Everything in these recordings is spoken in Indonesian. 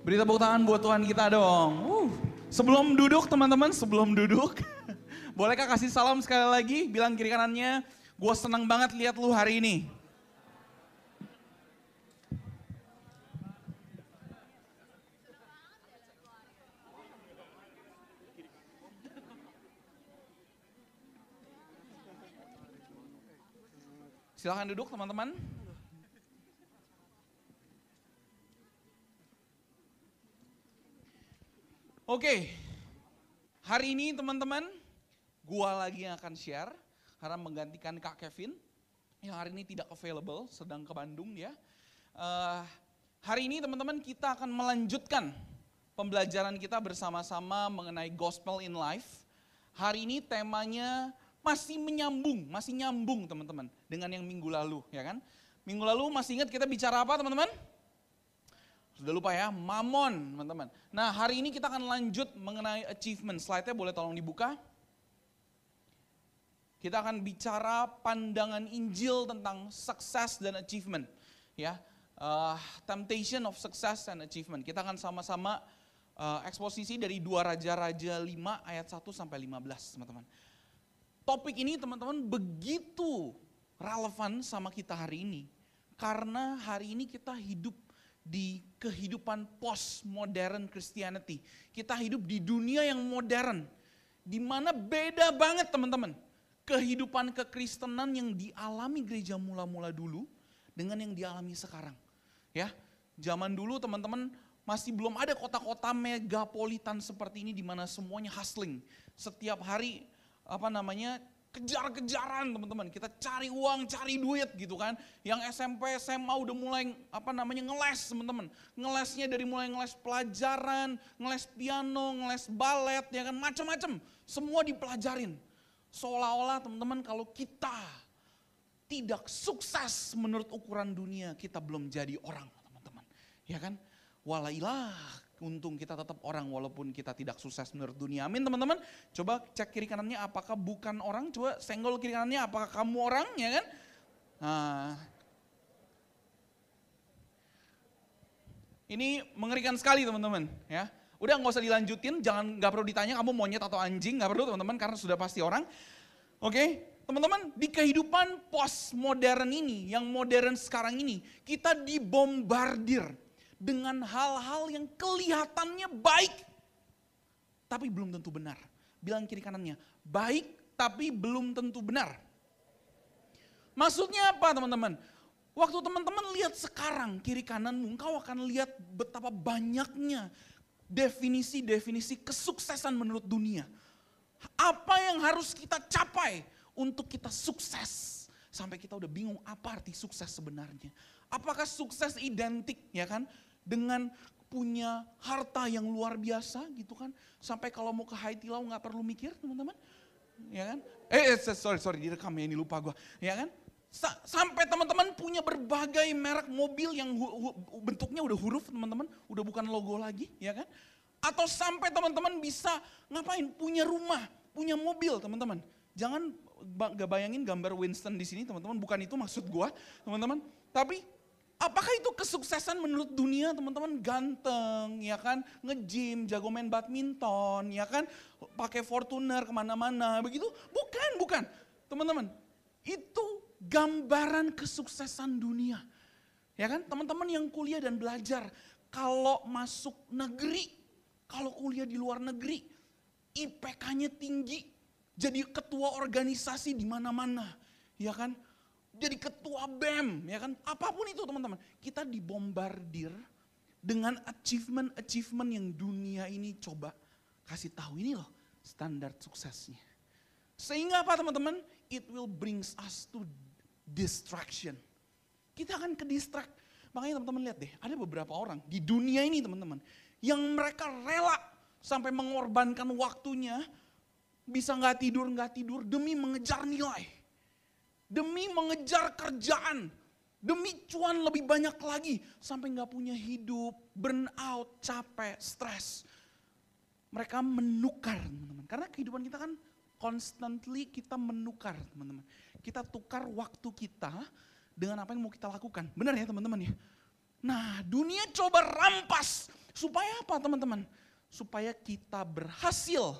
Beri tepuk tangan buat Tuhan kita dong. Uh. Sebelum duduk teman-teman, sebelum duduk. Bolehkah kasih salam sekali lagi, bilang kiri kanannya, gue senang banget lihat lu hari ini. Silahkan duduk teman-teman. Oke, hari ini teman-teman, gua lagi yang akan share karena menggantikan Kak Kevin yang hari ini tidak available, sedang ke Bandung ya. Uh, hari ini teman-teman kita akan melanjutkan pembelajaran kita bersama-sama mengenai Gospel in Life. Hari ini temanya masih menyambung, masih nyambung teman-teman dengan yang minggu lalu ya kan. Minggu lalu masih ingat kita bicara apa teman-teman? Sudah lupa ya, mamon teman-teman. Nah hari ini kita akan lanjut mengenai achievement. Slide-nya boleh tolong dibuka. Kita akan bicara pandangan Injil tentang sukses dan achievement. Ya, uh, temptation of success and achievement. Kita akan sama-sama uh, eksposisi dari dua Raja-Raja 5 ayat 1 sampai 15 teman-teman. Topik ini teman-teman begitu relevan sama kita hari ini. Karena hari ini kita hidup di kehidupan postmodern Christianity. Kita hidup di dunia yang modern, di mana beda banget teman-teman. Kehidupan kekristenan yang dialami gereja mula-mula dulu dengan yang dialami sekarang. Ya, zaman dulu teman-teman masih belum ada kota-kota megapolitan seperti ini di mana semuanya hustling. Setiap hari apa namanya kejar-kejaran teman-teman. Kita cari uang, cari duit gitu kan. Yang SMP, SMA udah mulai apa namanya ngeles teman-teman. Ngelesnya dari mulai ngeles pelajaran, ngeles piano, ngeles balet, ya kan macam-macam. Semua dipelajarin. Seolah-olah teman-teman kalau kita tidak sukses menurut ukuran dunia, kita belum jadi orang teman-teman. Ya kan? Walailah untung kita tetap orang walaupun kita tidak sukses menurut dunia. Amin teman-teman. Coba cek kiri kanannya apakah bukan orang. Coba senggol kiri kanannya apakah kamu orang ya kan. Nah, ini mengerikan sekali teman-teman ya. Udah nggak usah dilanjutin, jangan nggak perlu ditanya kamu monyet atau anjing, nggak perlu teman-teman karena sudah pasti orang. Oke, teman-teman di kehidupan postmodern ini, yang modern sekarang ini, kita dibombardir dengan hal-hal yang kelihatannya baik, tapi belum tentu benar. Bilang kiri kanannya, baik tapi belum tentu benar. Maksudnya apa teman-teman? Waktu teman-teman lihat sekarang kiri kananmu, engkau akan lihat betapa banyaknya definisi-definisi kesuksesan menurut dunia. Apa yang harus kita capai untuk kita sukses? Sampai kita udah bingung apa arti sukses sebenarnya. Apakah sukses identik ya kan dengan punya harta yang luar biasa gitu kan. Sampai kalau mau ke Haiti Lau nggak perlu mikir teman-teman. Ya kan? Eh, eh sorry, sorry direkam ya ini lupa gue. Ya kan? sampai teman-teman punya berbagai merek mobil yang bentuknya udah huruf teman-teman. Udah bukan logo lagi ya kan. Atau sampai teman-teman bisa ngapain? Punya rumah, punya mobil teman-teman. Jangan gak bayangin gambar Winston di sini teman-teman. Bukan itu maksud gue teman-teman. Tapi Apakah itu kesuksesan menurut dunia teman-teman ganteng ya kan, nge-gym, jago main badminton ya kan, pakai Fortuner ke mana-mana begitu? Bukan, bukan. Teman-teman, itu gambaran kesuksesan dunia. Ya kan, teman-teman yang kuliah dan belajar, kalau masuk negeri, kalau kuliah di luar negeri, IPK-nya tinggi, jadi ketua organisasi di mana-mana, ya kan? Jadi ketua BEM, ya kan? Apa pun itu teman-teman. Kita dibombardir dengan achievement-achievement yang dunia ini coba kasih tahu ini loh standar suksesnya. Sehingga apa teman-teman? It will brings us to distraction. Kita akan ke distract. Makanya teman-teman lihat deh, ada beberapa orang di dunia ini teman-teman, yang mereka rela sampai mengorbankan waktunya, bisa nggak tidur nggak tidur demi mengejar nilai demi mengejar kerjaan, demi cuan lebih banyak lagi, sampai nggak punya hidup, burn out, capek, stres. Mereka menukar, teman-teman. Karena kehidupan kita kan constantly kita menukar, teman-teman. Kita tukar waktu kita dengan apa yang mau kita lakukan. Benar ya teman-teman ya? Nah, dunia coba rampas supaya apa, teman-teman? Supaya kita berhasil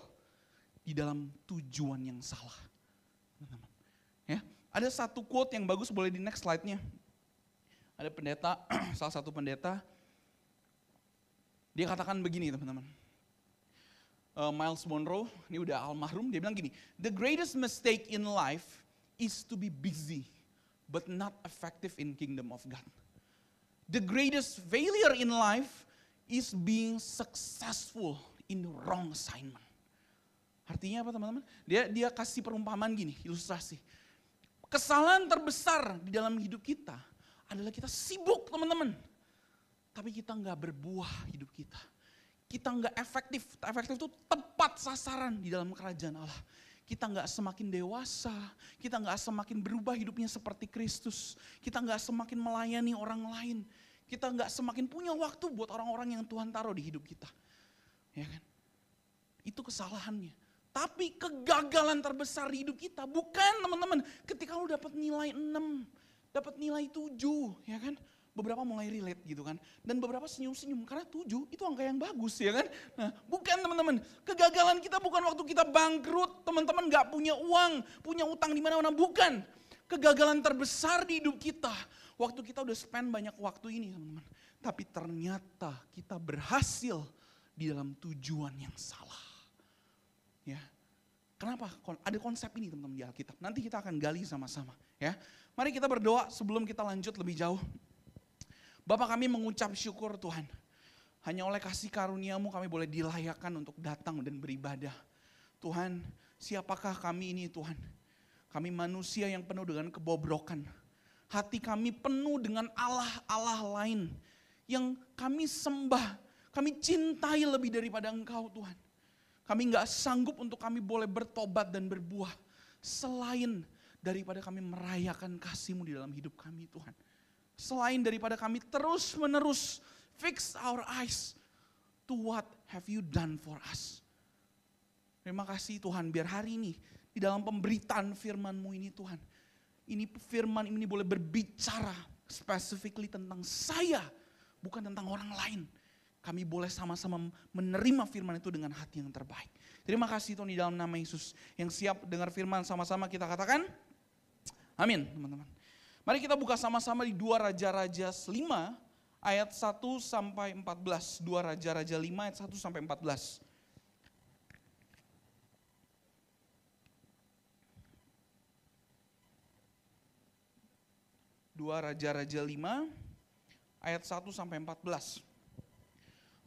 di dalam tujuan yang salah. Ada satu quote yang bagus boleh di next slide-nya. Ada pendeta, salah satu pendeta, dia katakan begini teman-teman. Uh, Miles Monroe, ini udah almarhum, dia bilang gini, The greatest mistake in life is to be busy, but not effective in kingdom of God. The greatest failure in life is being successful in the wrong assignment. Artinya apa teman-teman? Dia dia kasih perumpamaan gini, ilustrasi. Kesalahan terbesar di dalam hidup kita adalah kita sibuk teman-teman. Tapi kita nggak berbuah hidup kita. Kita nggak efektif. Efektif itu tepat sasaran di dalam kerajaan Allah kita nggak semakin dewasa, kita nggak semakin berubah hidupnya seperti Kristus, kita nggak semakin melayani orang lain, kita nggak semakin punya waktu buat orang-orang yang Tuhan taruh di hidup kita. Ya kan? Itu kesalahannya. Tapi kegagalan terbesar di hidup kita bukan teman-teman ketika lu dapat nilai 6, dapat nilai 7, ya kan? beberapa mulai relate gitu kan. Dan beberapa senyum-senyum karena tujuh itu angka yang bagus ya kan. Nah bukan teman-teman, kegagalan kita bukan waktu kita bangkrut, teman-teman gak punya uang, punya utang di mana-mana, bukan. Kegagalan terbesar di hidup kita, waktu kita udah spend banyak waktu ini teman-teman. Tapi ternyata kita berhasil di dalam tujuan yang salah. Kenapa? Ada konsep ini teman-teman di Alkitab. Nanti kita akan gali sama-sama. Ya, Mari kita berdoa sebelum kita lanjut lebih jauh. Bapak kami mengucap syukur Tuhan. Hanya oleh kasih karuniamu kami boleh dilayakkan untuk datang dan beribadah. Tuhan, siapakah kami ini Tuhan? Kami manusia yang penuh dengan kebobrokan. Hati kami penuh dengan Allah-Allah lain yang kami sembah, kami cintai lebih daripada Engkau Tuhan. Kami nggak sanggup untuk kami boleh bertobat dan berbuah selain daripada kami merayakan kasih-Mu di dalam hidup kami Tuhan. Selain daripada kami terus menerus fix our eyes to what have you done for us. Terima kasih Tuhan biar hari ini di dalam pemberitaan firman-Mu ini Tuhan. Ini firman ini boleh berbicara specifically tentang saya, bukan tentang orang lain. Kami boleh sama-sama menerima firman itu dengan hati yang terbaik. Terima kasih Tuhan di dalam nama Yesus. Yang siap dengar firman sama-sama kita katakan, amin teman-teman. Mari kita buka sama-sama di dua Raja-Raja 5 ayat 1 sampai 14. Dua Raja-Raja 5 ayat 1 sampai 14. Dua Raja-Raja 5 ayat 1 sampai 14.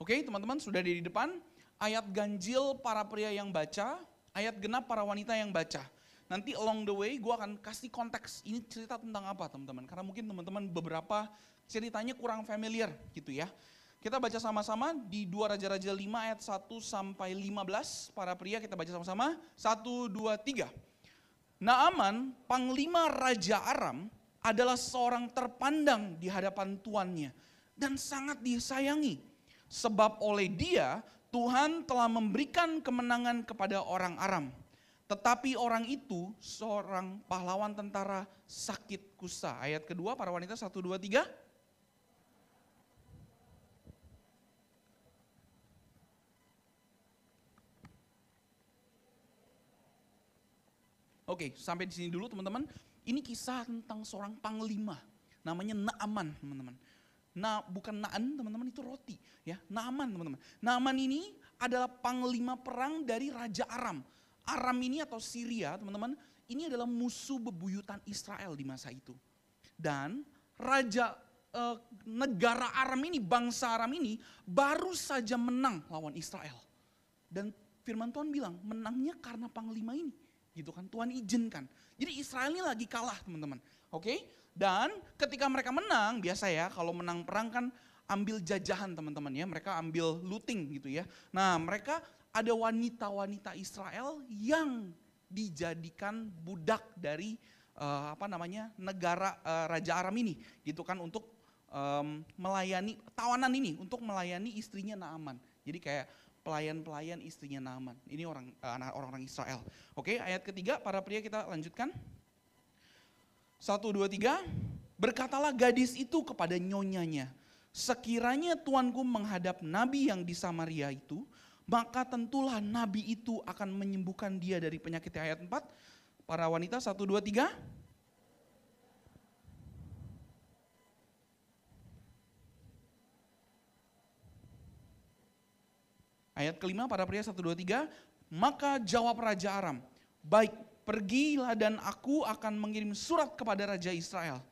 Oke teman-teman sudah di depan. Ayat ganjil para pria yang baca, ayat genap para wanita yang baca. Nanti along the way gue akan kasih konteks ini cerita tentang apa teman-teman. Karena mungkin teman-teman beberapa ceritanya kurang familiar gitu ya. Kita baca sama-sama di 2 Raja-Raja 5 ayat 1 sampai 15. Para pria kita baca sama-sama. 1, 2, 3. Naaman, panglima Raja Aram, adalah seorang terpandang di hadapan tuannya. Dan sangat disayangi. Sebab oleh dia Tuhan telah memberikan kemenangan kepada orang Aram tetapi orang itu seorang pahlawan tentara sakit kusta. Ayat kedua para wanita satu dua tiga. Oke, sampai di sini dulu teman-teman. Ini kisah tentang seorang panglima, namanya Naaman, teman-teman. Nah, bukan Naan, teman-teman, itu roti, ya. Naaman, teman-teman. Naaman ini adalah panglima perang dari Raja Aram. Aram ini atau Syria, teman-teman, ini adalah musuh bebuyutan Israel di masa itu. Dan raja eh, negara Aram ini, bangsa Aram ini baru saja menang lawan Israel. Dan firman Tuhan bilang, menangnya karena panglima ini. Gitu kan, Tuhan izinkan. Jadi Israel ini lagi kalah teman-teman. Oke, dan ketika mereka menang, biasa ya kalau menang perang kan ambil jajahan teman-teman ya, mereka ambil looting gitu ya. Nah mereka ada wanita-wanita Israel yang dijadikan budak dari uh, apa namanya negara uh, Raja Aram ini, gitu kan untuk um, melayani tawanan ini untuk melayani istrinya Naaman. Jadi kayak pelayan-pelayan istrinya Naaman. Ini orang uh, orang-orang Israel. Oke, ayat ketiga para pria kita lanjutkan. Satu, dua, tiga. Berkatalah gadis itu kepada nyonyanya, sekiranya tuanku menghadap nabi yang di Samaria itu, maka tentulah nabi itu akan menyembuhkan dia dari penyakit ayat 4. Para wanita 1 2 3. Ayat kelima para pria 1 2 3, maka jawab raja Aram, baik pergilah dan aku akan mengirim surat kepada raja Israel.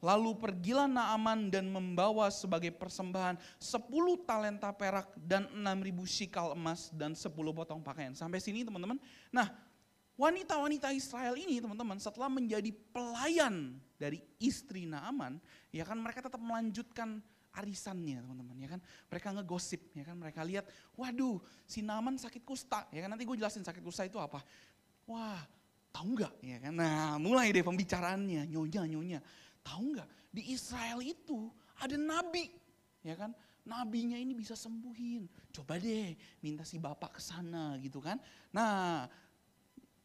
Lalu pergilah Naaman dan membawa sebagai persembahan 10 talenta perak dan 6000 shikal emas dan 10 potong pakaian. Sampai sini teman-teman. Nah wanita-wanita Israel ini teman-teman setelah menjadi pelayan dari istri Naaman. Ya kan mereka tetap melanjutkan arisannya teman-teman ya kan. Mereka ngegosip ya kan. Mereka lihat waduh si Naaman sakit kusta ya kan. Nanti gue jelasin sakit kusta itu apa. Wah tahu nggak ya kan. Nah mulai deh pembicaraannya nyonya nyonya Tahu nggak di Israel itu ada nabi, ya kan? Nabinya ini bisa sembuhin. Coba deh minta si bapak ke sana gitu kan. Nah,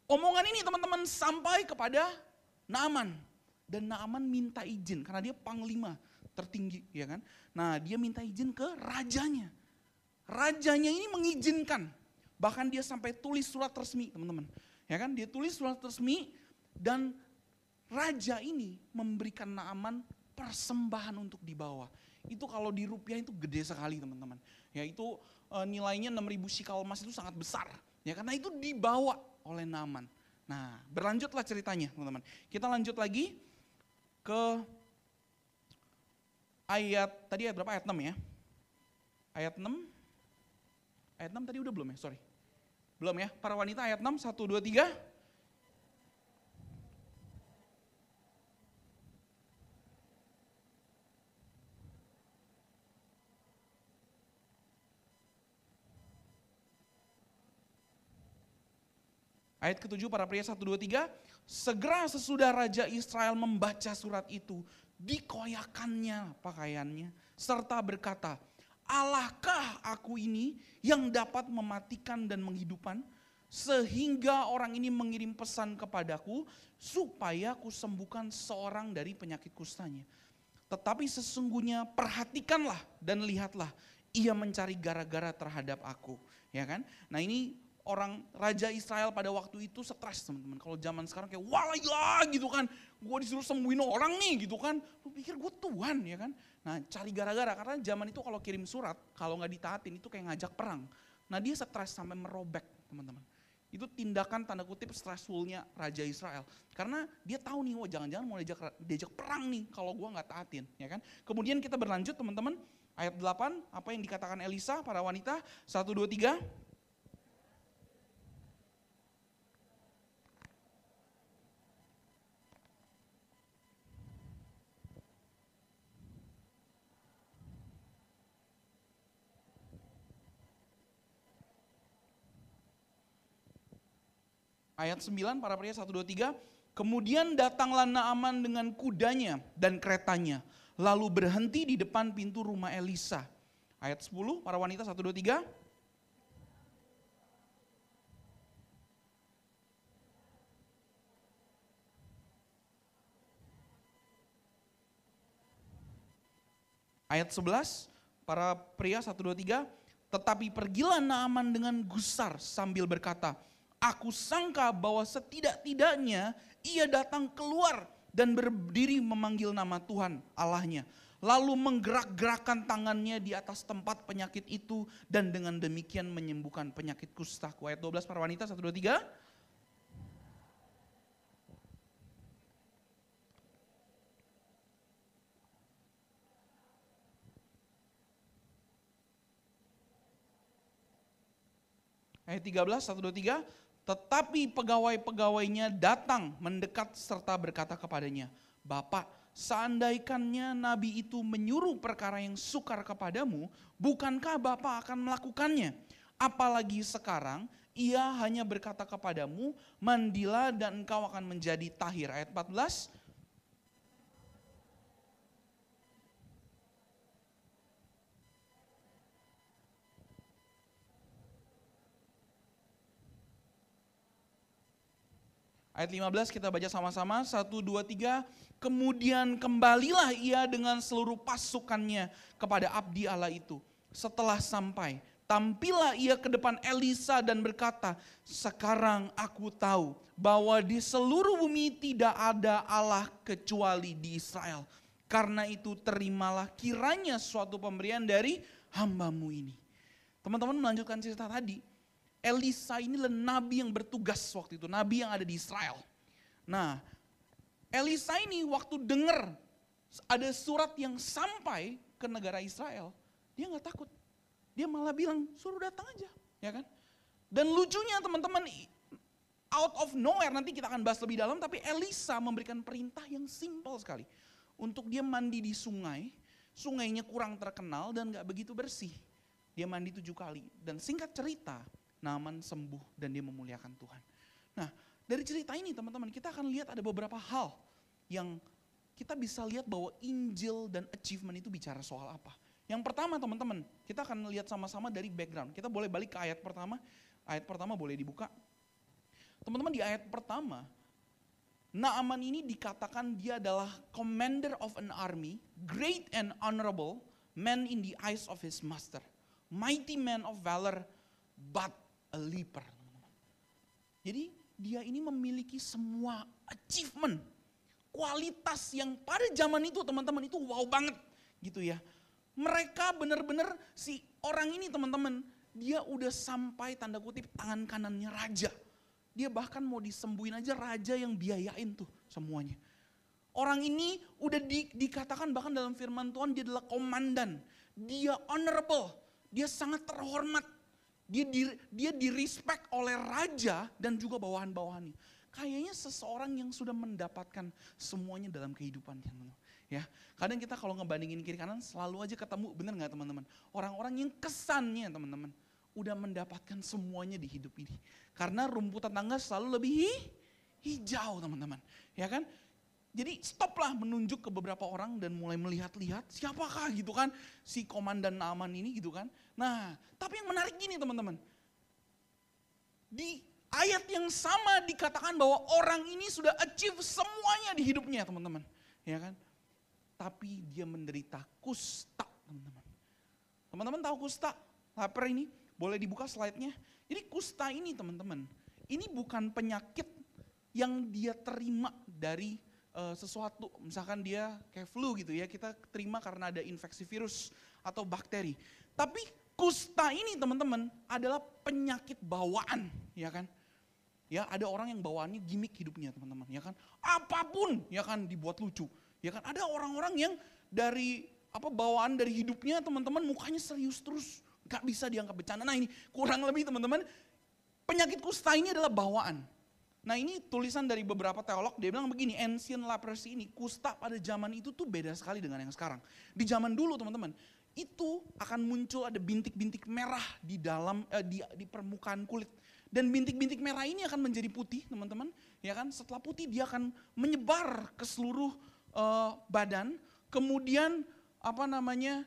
omongan ini teman-teman sampai kepada Naaman. Dan Naaman minta izin karena dia panglima tertinggi ya kan. Nah dia minta izin ke rajanya. Rajanya ini mengizinkan. Bahkan dia sampai tulis surat resmi teman-teman. Ya kan dia tulis surat resmi dan raja ini memberikan Naaman persembahan untuk dibawa. Itu kalau di rupiah itu gede sekali teman-teman. Ya itu e, nilainya 6000 shikal emas itu sangat besar. Ya karena itu dibawa oleh Naaman. Nah berlanjutlah ceritanya teman-teman. Kita lanjut lagi ke ayat, tadi ayat berapa? Ayat 6 ya. Ayat 6. Ayat 6 tadi udah belum ya? Sorry. Belum ya. Para wanita ayat 6, 1, 2, 3. Ayat ketujuh para pria 1, 2, 3. Segera sesudah Raja Israel membaca surat itu, dikoyakannya pakaiannya, serta berkata, Allahkah aku ini yang dapat mematikan dan menghidupkan, sehingga orang ini mengirim pesan kepadaku, supaya aku sembuhkan seorang dari penyakit kustanya. Tetapi sesungguhnya perhatikanlah dan lihatlah, ia mencari gara-gara terhadap aku. Ya kan? Nah ini orang Raja Israel pada waktu itu stres teman-teman. Kalau zaman sekarang kayak wah gila gitu kan. Gue disuruh sembuhin orang nih gitu kan. Lu pikir gue Tuhan ya kan. Nah cari gara-gara karena zaman itu kalau kirim surat kalau nggak ditaatin itu kayak ngajak perang. Nah dia stres sampai merobek teman-teman. Itu tindakan tanda kutip stressfulnya Raja Israel. Karena dia tahu nih, wah jangan-jangan mau diajak, diajak perang nih kalau gue nggak taatin. ya kan. Kemudian kita berlanjut teman-teman, ayat 8, apa yang dikatakan Elisa para wanita, 1, 2, 3. Ayat 9 para pria 1, 2, 3. Kemudian datanglah Naaman dengan kudanya dan keretanya. Lalu berhenti di depan pintu rumah Elisa. Ayat 10 para wanita 1, 2, 3. Ayat 11, para pria 1, 2, 3. Tetapi pergilah Naaman dengan gusar sambil berkata, Aku sangka bahwa setidak-tidaknya ia datang keluar dan berdiri memanggil nama Tuhan Allahnya. Lalu menggerak-gerakkan tangannya di atas tempat penyakit itu dan dengan demikian menyembuhkan penyakit kusta. Ayat 12 para wanita, 1, 2, 3. Ayat 13, 1, 2, 3. Tetapi pegawai-pegawainya datang mendekat serta berkata kepadanya, Bapak, seandaikannya nabi itu menyuruh perkara yang sukar kepadamu, bukankah Bapak akan melakukannya? Apalagi sekarang ia hanya berkata kepadamu, mandilah dan engkau akan menjadi tahir. Ayat 14, Ayat 15 kita baca sama-sama, 1, 2, 3. Kemudian kembalilah ia dengan seluruh pasukannya kepada abdi Allah itu. Setelah sampai, tampillah ia ke depan Elisa dan berkata, sekarang aku tahu bahwa di seluruh bumi tidak ada Allah kecuali di Israel. Karena itu terimalah kiranya suatu pemberian dari hambamu ini. Teman-teman melanjutkan cerita tadi, Elisa ini adalah nabi yang bertugas waktu itu, nabi yang ada di Israel. Nah, Elisa ini waktu dengar ada surat yang sampai ke negara Israel, dia nggak takut. Dia malah bilang, suruh datang aja, ya kan? Dan lucunya teman-teman, out of nowhere, nanti kita akan bahas lebih dalam, tapi Elisa memberikan perintah yang simpel sekali. Untuk dia mandi di sungai, sungainya kurang terkenal dan gak begitu bersih. Dia mandi tujuh kali. Dan singkat cerita, Naaman sembuh dan dia memuliakan Tuhan. Nah, dari cerita ini teman-teman kita akan lihat ada beberapa hal yang kita bisa lihat bahwa Injil dan achievement itu bicara soal apa. Yang pertama teman-teman, kita akan lihat sama-sama dari background. Kita boleh balik ke ayat pertama. Ayat pertama boleh dibuka. Teman-teman di ayat pertama, Naaman ini dikatakan dia adalah commander of an army, great and honorable, man in the eyes of his master, mighty man of valor, but a leper. Jadi dia ini memiliki semua achievement, kualitas yang pada zaman itu teman-teman itu wow banget gitu ya. Mereka benar-benar si orang ini teman-teman, dia udah sampai tanda kutip tangan kanannya raja. Dia bahkan mau disembuhin aja raja yang biayain tuh semuanya. Orang ini udah di, dikatakan bahkan dalam firman Tuhan dia adalah komandan. Dia honorable, dia sangat terhormat dia di, dia di oleh raja dan juga bawahan-bawahannya. Kayaknya seseorang yang sudah mendapatkan semuanya dalam kehidupannya. Ya, kadang kita kalau ngebandingin kiri kanan selalu aja ketemu, bener nggak teman-teman? Orang-orang yang kesannya teman-teman udah mendapatkan semuanya di hidup ini. Karena rumput tetangga selalu lebih hijau teman-teman. Ya kan? Jadi stoplah menunjuk ke beberapa orang dan mulai melihat-lihat siapakah gitu kan si komandan Naaman ini gitu kan. Nah tapi yang menarik gini teman-teman. Di ayat yang sama dikatakan bahwa orang ini sudah achieve semuanya di hidupnya teman-teman. Ya kan. Tapi dia menderita kusta teman-teman. Teman-teman tahu kusta? Lapar ini? Boleh dibuka slide-nya. Jadi kusta ini teman-teman. Ini bukan penyakit yang dia terima dari uh, sesuatu, misalkan dia kayak flu gitu ya, kita terima karena ada infeksi virus atau bakteri. Tapi kusta ini teman-teman adalah penyakit bawaan, ya kan? Ya, ada orang yang bawaannya gimmick hidupnya teman-teman, ya kan? Apa pun ya kan dibuat lucu. Ya kan? Ada orang-orang yang dari apa bawaan dari hidupnya teman-teman mukanya serius terus, nggak bisa dianggap bercanda. Nah, ini kurang lebih teman-teman penyakit kusta ini adalah bawaan. Nah ini tulisan dari beberapa teolog, dia bilang begini, ancient leprosy ini, kusta pada zaman itu tuh beda sekali dengan yang sekarang. Di zaman dulu teman-teman, itu akan muncul ada bintik-bintik merah di dalam, eh, di, di permukaan kulit. Dan bintik-bintik merah ini akan menjadi putih teman-teman, ya kan? Setelah putih dia akan menyebar ke seluruh uh, badan, kemudian apa namanya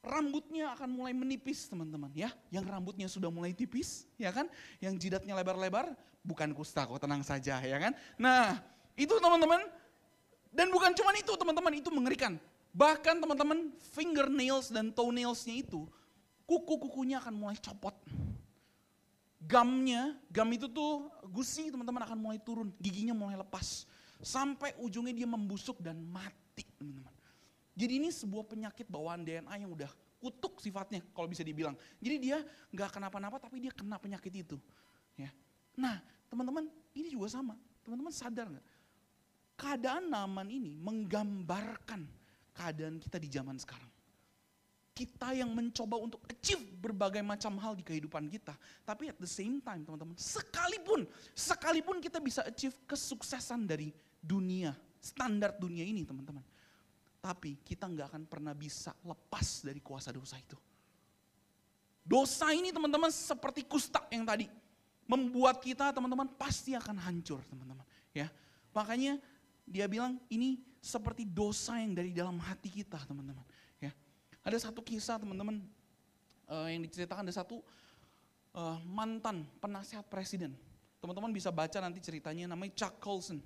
rambutnya akan mulai menipis teman-teman ya. Yang rambutnya sudah mulai tipis ya kan. Yang jidatnya lebar-lebar bukan kusta kok tenang saja ya kan. Nah itu teman-teman dan bukan cuma itu teman-teman itu mengerikan. Bahkan teman-teman fingernails dan toenailsnya itu kuku-kukunya akan mulai copot. Gamnya, gam itu tuh gusi teman-teman akan mulai turun, giginya mulai lepas. Sampai ujungnya dia membusuk dan mati teman-teman. Jadi ini sebuah penyakit bawaan DNA yang udah kutuk sifatnya kalau bisa dibilang. Jadi dia nggak kenapa-napa tapi dia kena penyakit itu. Nah teman-teman ini juga sama. Teman-teman sadar nggak? Keadaan Naman ini menggambarkan keadaan kita di zaman sekarang. Kita yang mencoba untuk achieve berbagai macam hal di kehidupan kita. Tapi at the same time teman-teman, sekalipun, sekalipun kita bisa achieve kesuksesan dari dunia, standar dunia ini teman-teman tapi kita nggak akan pernah bisa lepas dari kuasa dosa itu. Dosa ini teman-teman seperti kusta yang tadi. Membuat kita teman-teman pasti akan hancur teman-teman. Ya, Makanya dia bilang ini seperti dosa yang dari dalam hati kita teman-teman. Ya, Ada satu kisah teman-teman uh, yang diceritakan ada satu uh, mantan penasehat presiden Teman-teman bisa baca nanti ceritanya namanya Chuck Colson.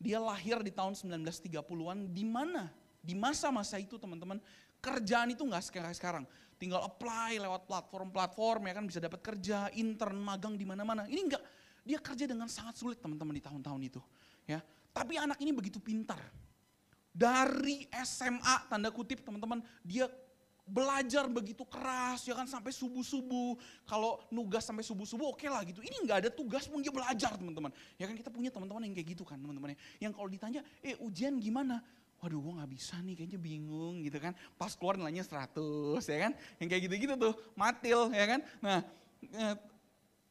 Dia lahir di tahun 1930-an di mana? Di masa-masa itu teman-teman kerjaan itu nggak kayak sekarang. Tinggal apply lewat platform-platform ya kan bisa dapat kerja, intern, magang di mana-mana. Ini enggak, dia kerja dengan sangat sulit teman-teman di tahun-tahun itu. Ya, tapi anak ini begitu pintar. Dari SMA tanda kutip teman-teman dia belajar begitu keras ya kan sampai subuh-subuh. Kalau nugas sampai subuh-subuh oke okay lah gitu. Ini nggak ada tugas pun dia belajar teman-teman. Ya kan kita punya teman-teman yang kayak gitu kan teman-teman. Yang kalau ditanya, eh ujian gimana? Waduh gue gak bisa nih kayaknya bingung gitu kan. Pas keluar nilainya 100 ya kan. Yang kayak gitu-gitu tuh matil ya kan. Nah eh,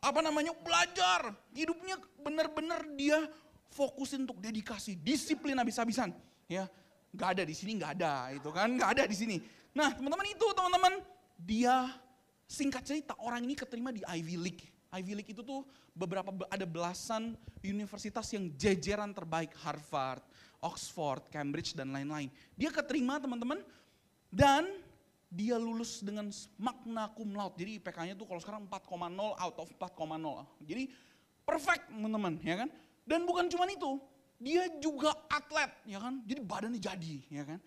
apa namanya belajar. Hidupnya benar-benar dia fokusin untuk dedikasi, disiplin habis-habisan ya nggak ada di sini nggak ada itu kan nggak ada di sini nah teman-teman itu teman-teman dia singkat cerita orang ini keterima di Ivy League Ivy League itu tuh beberapa ada belasan universitas yang jejeran terbaik Harvard, Oxford, Cambridge dan lain-lain. Dia keterima teman-teman dan dia lulus dengan magna cum laude. Jadi IPK-nya tuh kalau sekarang 4,0 out of 4,0. Jadi perfect teman-teman ya kan. Dan bukan cuma itu, dia juga atlet, ya kan? Jadi badannya jadi, ya kan?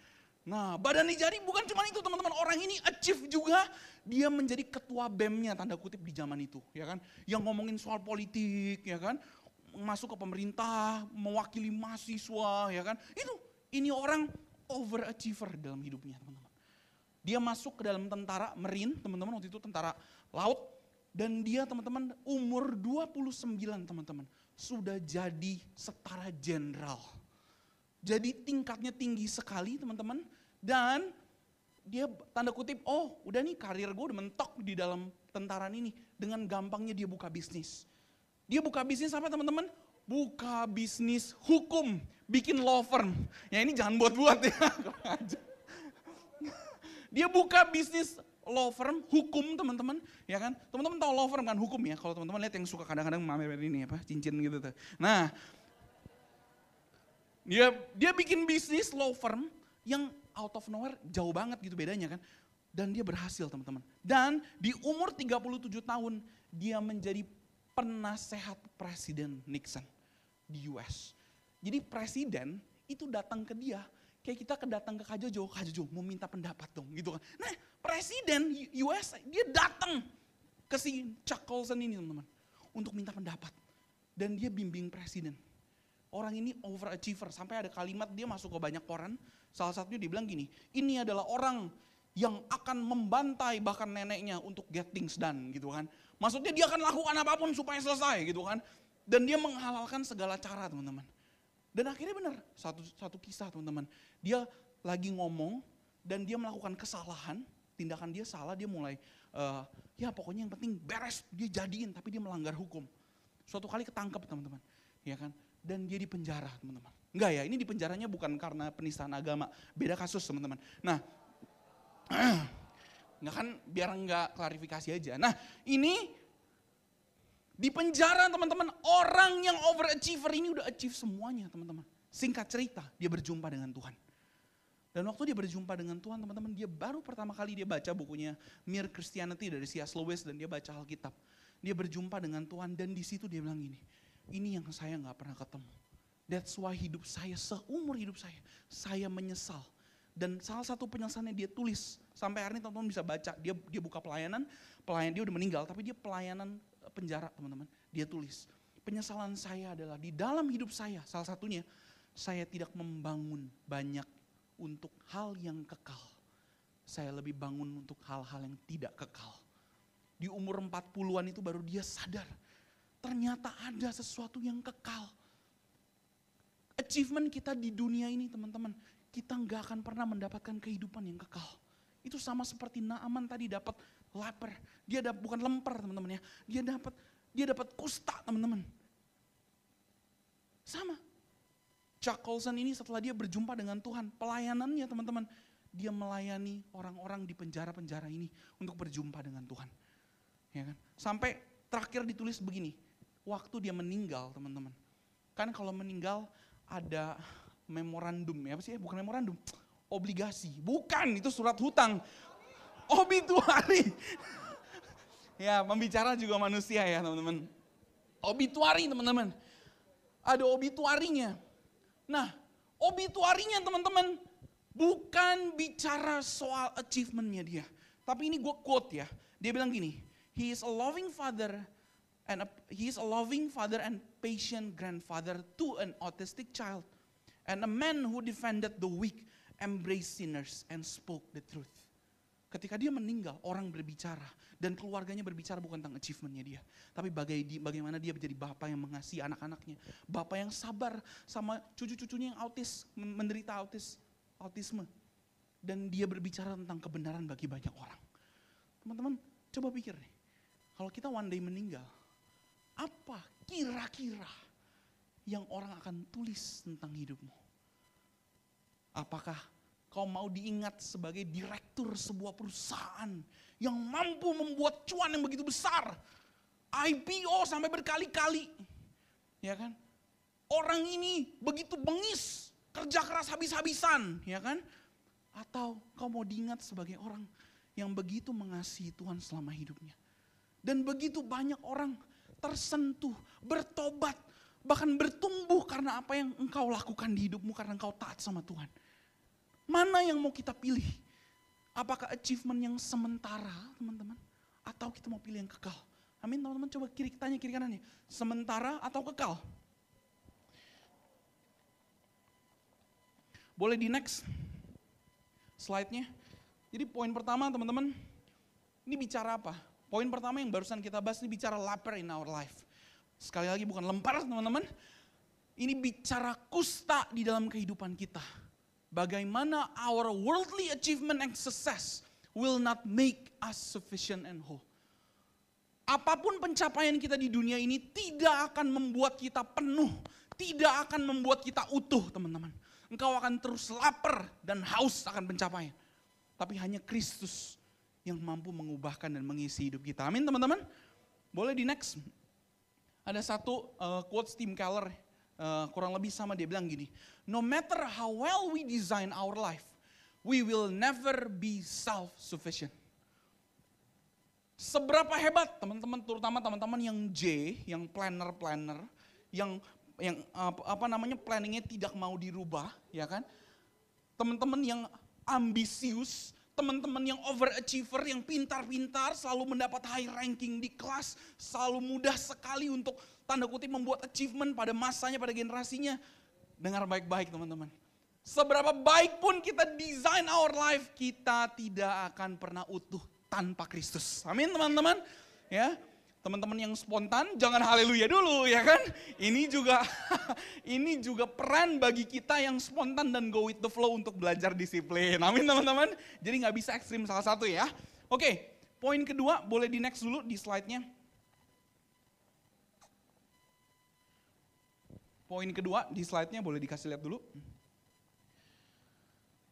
Nah, badannya jadi bukan cuma itu teman-teman, orang ini achieve juga dia menjadi ketua BEM-nya tanda kutip di zaman itu, ya kan? Yang ngomongin soal politik, ya kan? Masuk ke pemerintah, mewakili mahasiswa, ya kan? Itu ini orang overachiever dalam hidupnya, teman-teman. Dia masuk ke dalam tentara Marine, teman-teman, waktu itu tentara laut dan dia teman-teman umur 29, teman-teman sudah jadi setara jenderal. Jadi tingkatnya tinggi sekali teman-teman. Dan dia tanda kutip, oh udah nih karir gue udah mentok di dalam tentaran ini. Dengan gampangnya dia buka bisnis. Dia buka bisnis apa teman-teman? Buka bisnis hukum, bikin law firm. Ya ini jangan buat-buat ya. dia buka bisnis law firm, hukum teman-teman, ya kan? Teman-teman tahu law firm kan hukum ya? Kalau teman-teman lihat yang suka kadang-kadang mamer ini apa, cincin gitu tuh. Nah, dia dia bikin bisnis law firm yang out of nowhere jauh banget gitu bedanya kan. Dan dia berhasil teman-teman. Dan di umur 37 tahun dia menjadi penasehat presiden Nixon di US. Jadi presiden itu datang ke dia kayak kita kedatang ke Kak Jojo, Kak Jojo mau minta pendapat dong gitu kan. Nah presiden US dia datang ke si Chuck Colson ini teman-teman. Untuk minta pendapat. Dan dia bimbing presiden. Orang ini overachiever. Sampai ada kalimat dia masuk ke banyak koran. Salah satunya dia bilang gini, ini adalah orang yang akan membantai bahkan neneknya untuk get things done gitu kan. Maksudnya dia akan lakukan apa pun supaya selesai gitu kan. Dan dia menghalalkan segala cara teman-teman. Dan akhirnya benar, satu, satu kisah teman-teman. Dia lagi ngomong dan dia melakukan kesalahan, tindakan dia salah, dia mulai, uh, ya pokoknya yang penting beres, dia jadiin, tapi dia melanggar hukum. Suatu kali ketangkep teman-teman, ya kan? Dan dia di penjara teman-teman. Enggak ya, ini di penjaranya bukan karena penistaan agama, beda kasus teman-teman. Nah, nggak kan biar nggak klarifikasi aja. Nah, ini di penjara teman-teman, orang yang overachiever ini udah achieve semuanya teman-teman. Singkat cerita, dia berjumpa dengan Tuhan. Dan waktu dia berjumpa dengan Tuhan teman-teman, dia baru pertama kali dia baca bukunya Mere Christianity dari C.S. Lewis dan dia baca Alkitab. Dia berjumpa dengan Tuhan dan di situ dia bilang gini, ini yang saya nggak pernah ketemu. That's why hidup saya, seumur hidup saya, saya menyesal. Dan salah satu penyesalannya dia tulis, sampai hari ini teman-teman bisa baca, dia dia buka pelayanan, pelayan dia udah meninggal, tapi dia pelayanan penjara teman-teman. Dia tulis, penyesalan saya adalah di dalam hidup saya, salah satunya saya tidak membangun banyak untuk hal yang kekal. Saya lebih bangun untuk hal-hal yang tidak kekal. Di umur 40-an itu baru dia sadar, ternyata ada sesuatu yang kekal. Achievement kita di dunia ini teman-teman, kita nggak akan pernah mendapatkan kehidupan yang kekal. Itu sama seperti Naaman tadi dapat lapar. Dia dapat bukan lempar teman-teman ya. Dia dapat dia dapat kusta teman-teman. Sama. Chuck Colson ini setelah dia berjumpa dengan Tuhan, pelayanannya teman-teman, dia melayani orang-orang di penjara-penjara ini untuk berjumpa dengan Tuhan. Ya kan? Sampai terakhir ditulis begini, waktu dia meninggal teman-teman. Kan kalau meninggal ada memorandum ya apa sih? Bukan memorandum, obligasi. Bukan, itu surat hutang obituari. ya, membicara juga manusia ya teman-teman. Obituari teman-teman. Ada obituarinya. Nah, obituarinya teman-teman bukan bicara soal achievementnya dia. Tapi ini gue quote ya. Dia bilang gini, He is a loving father and a, he is a loving father and patient grandfather to an autistic child. And a man who defended the weak, embraced sinners and spoke the truth. Ketika dia meninggal, orang berbicara. Dan keluarganya berbicara bukan tentang achievementnya dia. Tapi bagaimana dia menjadi bapak yang mengasihi anak-anaknya. Bapak yang sabar sama cucu-cucunya yang autis, menderita autis, autisme. Dan dia berbicara tentang kebenaran bagi banyak orang. Teman-teman, coba pikir nih. Kalau kita one day meninggal, apa kira-kira yang orang akan tulis tentang hidupmu? Apakah kau mau diingat sebagai direktur sebuah perusahaan yang mampu membuat cuan yang begitu besar. IPO sampai berkali-kali. Ya kan? Orang ini begitu bengis, kerja keras habis-habisan, ya kan? Atau kau mau diingat sebagai orang yang begitu mengasihi Tuhan selama hidupnya. Dan begitu banyak orang tersentuh, bertobat, bahkan bertumbuh karena apa yang engkau lakukan di hidupmu karena engkau taat sama Tuhan. Mana yang mau kita pilih? Apakah achievement yang sementara, teman-teman? Atau kita mau pilih yang kekal? Amin, teman-teman. Coba kiri tanya kiri kanannya. Sementara atau kekal? Boleh di next slide-nya. Jadi poin pertama teman-teman, ini bicara apa? Poin pertama yang barusan kita bahas ini bicara lapar in our life. Sekali lagi bukan lempar teman-teman. Ini bicara kusta di dalam kehidupan kita bagaimana our worldly achievement and success will not make us sufficient and whole. Apa pun pencapaian kita di dunia ini tidak akan membuat kita penuh, tidak akan membuat kita utuh, teman-teman. Engkau akan terus lapar dan haus akan pencapaian. Tapi hanya Kristus yang mampu mengubahkan dan mengisi hidup kita. Amin, teman-teman. Boleh di next. Ada satu uh, quotes Tim Keller uh, kurang lebih sama dia bilang gini, no matter how well we design our life, we will never be self-sufficient. Seberapa hebat teman-teman, terutama teman-teman yang J, yang planner-planner, yang yang apa, apa namanya planningnya tidak mau dirubah, ya kan? Teman-teman yang ambisius, teman-teman yang overachiever, yang pintar-pintar, selalu mendapat high ranking di kelas, selalu mudah sekali untuk tanda kutip membuat achievement pada masanya, pada generasinya. Dengar baik-baik teman-teman. Seberapa baik pun kita design our life, kita tidak akan pernah utuh tanpa Kristus. Amin teman-teman. Ya, teman-teman yang spontan jangan haleluya dulu ya kan. Ini juga ini juga peran bagi kita yang spontan dan go with the flow untuk belajar disiplin. Amin teman-teman. Jadi nggak bisa ekstrim salah satu ya. Oke, poin kedua boleh di next dulu di slide-nya. Poin kedua di slide-nya boleh dikasih lihat dulu.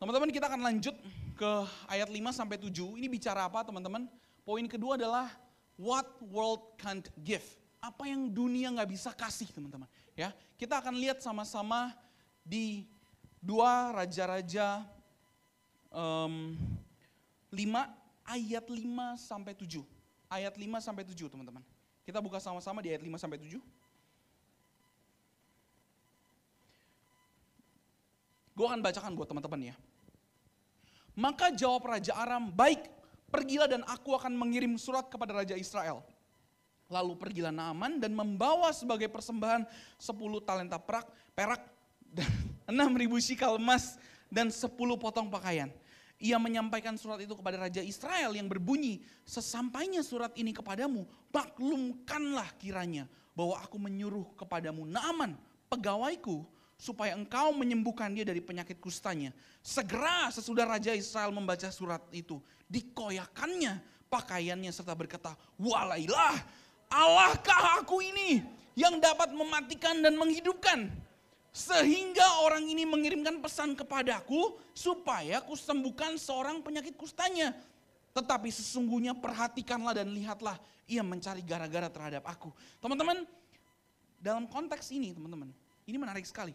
Teman-teman kita akan lanjut ke ayat 5 sampai 7. Ini bicara apa teman-teman? Poin kedua adalah what world can't give. Apa yang dunia nggak bisa kasih teman-teman. Ya, kita akan lihat sama-sama di dua raja-raja um, 5 ayat 5 sampai 7. Ayat 5 sampai 7 teman-teman. Kita buka sama-sama di ayat 5 sampai 7. Gue akan bacakan buat teman-teman ya. Maka jawab Raja Aram, baik pergilah dan aku akan mengirim surat kepada Raja Israel. Lalu pergilah Naaman dan membawa sebagai persembahan 10 talenta perak, perak dan 6 ribu shikal emas dan 10 potong pakaian. Ia menyampaikan surat itu kepada Raja Israel yang berbunyi, sesampainya surat ini kepadamu, maklumkanlah kiranya bahwa aku menyuruh kepadamu Naaman, pegawaiku, supaya engkau menyembuhkan dia dari penyakit kustanya. Segera sesudah Raja Israel membaca surat itu, dikoyakannya pakaiannya serta berkata, walailah Allahkah aku ini yang dapat mematikan dan menghidupkan. Sehingga orang ini mengirimkan pesan kepadaku supaya ku sembuhkan seorang penyakit kustanya. Tetapi sesungguhnya perhatikanlah dan lihatlah ia mencari gara-gara terhadap aku. Teman-teman, dalam konteks ini teman-teman, ini menarik sekali.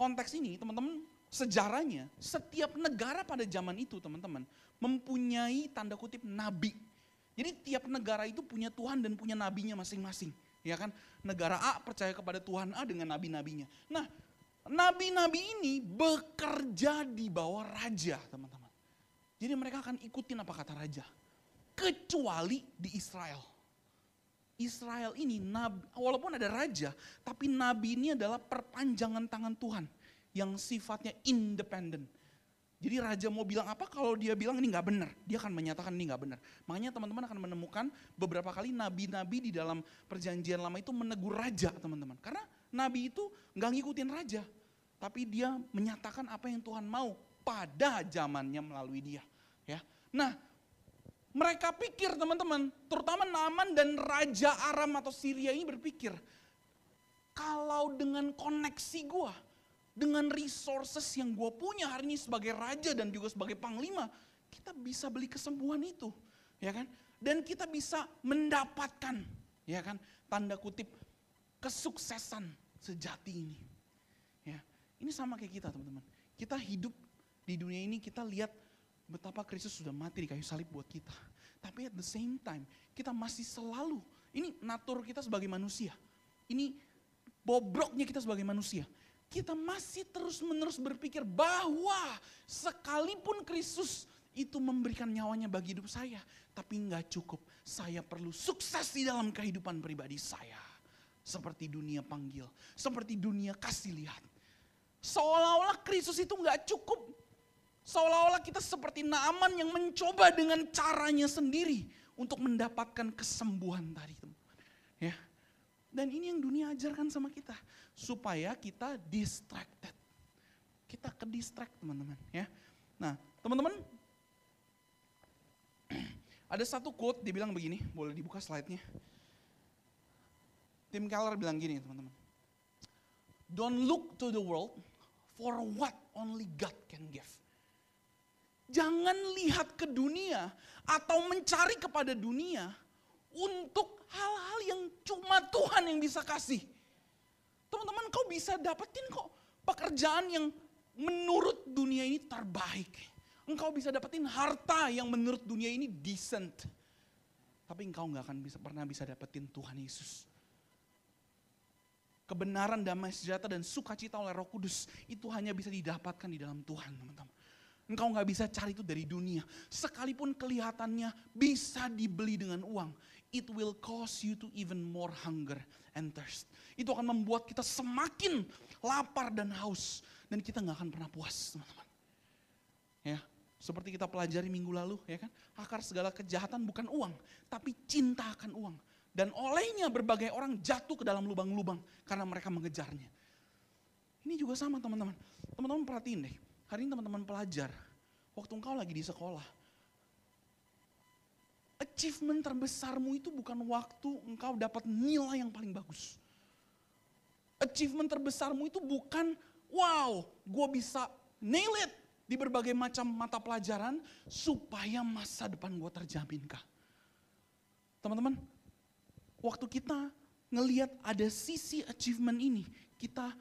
Konteks ini teman-teman sejarahnya setiap negara pada zaman itu teman-teman mempunyai tanda kutip nabi. Jadi tiap negara itu punya Tuhan dan punya nabinya masing-masing. Ya kan? Negara A percaya kepada Tuhan A dengan nabi-nabinya. Nah, nabi-nabi ini bekerja di bawah raja, teman-teman. Jadi mereka akan ikutin apa kata raja. Kecuali di Israel. Israel ini, nabi, walaupun ada raja, tapi nabi ini adalah perpanjangan tangan Tuhan yang sifatnya independen. Jadi raja mau bilang apa kalau dia bilang ini nggak benar, dia akan menyatakan ini nggak benar. Makanya teman-teman akan menemukan beberapa kali nabi-nabi di dalam perjanjian lama itu menegur raja teman-teman. Karena nabi itu nggak ngikutin raja, tapi dia menyatakan apa yang Tuhan mau pada zamannya melalui dia. Ya, nah mereka pikir teman-teman, terutama Naaman dan Raja Aram atau Syria ini berpikir, kalau dengan koneksi gua, dengan resources yang gue punya hari ini sebagai raja dan juga sebagai panglima, kita bisa beli kesembuhan itu, ya kan? Dan kita bisa mendapatkan, ya kan? Tanda kutip kesuksesan sejati ini. Ya, ini sama kayak kita teman-teman. Kita hidup di dunia ini kita lihat betapa Kristus sudah mati di kayu salib buat kita. Tapi at the same time kita masih selalu, ini natur kita sebagai manusia. Ini bobroknya kita sebagai manusia kita masih terus-menerus berpikir bahwa sekalipun Kristus itu memberikan nyawanya bagi hidup saya, tapi nggak cukup. Saya perlu sukses di dalam kehidupan pribadi saya. Seperti dunia panggil, seperti dunia kasih lihat. Seolah-olah Kristus itu nggak cukup. Seolah-olah kita seperti Naaman yang mencoba dengan caranya sendiri untuk mendapatkan kesembuhan tadi. Ya, dan ini yang dunia ajarkan sama kita. Supaya kita distracted. Kita ke distract teman-teman ya. Nah teman-teman. Ada satu quote dia bilang begini. Boleh dibuka slide-nya. Tim Keller bilang gini teman-teman. Don't look to the world for what only God can give. Jangan lihat ke dunia atau mencari kepada dunia untuk hal-hal yang cuma Tuhan yang bisa kasih. Teman-teman kau bisa dapetin kok pekerjaan yang menurut dunia ini terbaik. Engkau bisa dapetin harta yang menurut dunia ini decent. Tapi engkau nggak akan bisa pernah bisa dapetin Tuhan Yesus. Kebenaran, damai sejahtera dan sukacita oleh Roh Kudus itu hanya bisa didapatkan di dalam Tuhan, teman-teman. Engkau nggak bisa cari itu dari dunia. Sekalipun kelihatannya bisa dibeli dengan uang it will cause you to even more hunger and thirst. Itu akan membuat kita semakin lapar dan haus. Dan kita nggak akan pernah puas teman-teman. Ya, seperti kita pelajari minggu lalu ya kan. Akar segala kejahatan bukan uang, tapi cinta akan uang. Dan olehnya berbagai orang jatuh ke dalam lubang-lubang karena mereka mengejarnya. Ini juga sama teman-teman. Teman-teman perhatiin deh, hari ini teman-teman pelajar, waktu engkau lagi di sekolah, achievement terbesarmu itu bukan waktu engkau dapat nilai yang paling bagus. Achievement terbesarmu itu bukan, wow, gue bisa nail it di berbagai macam mata pelajaran supaya masa depan gue terjaminkah. Teman-teman, waktu kita ngelihat ada sisi achievement ini, kita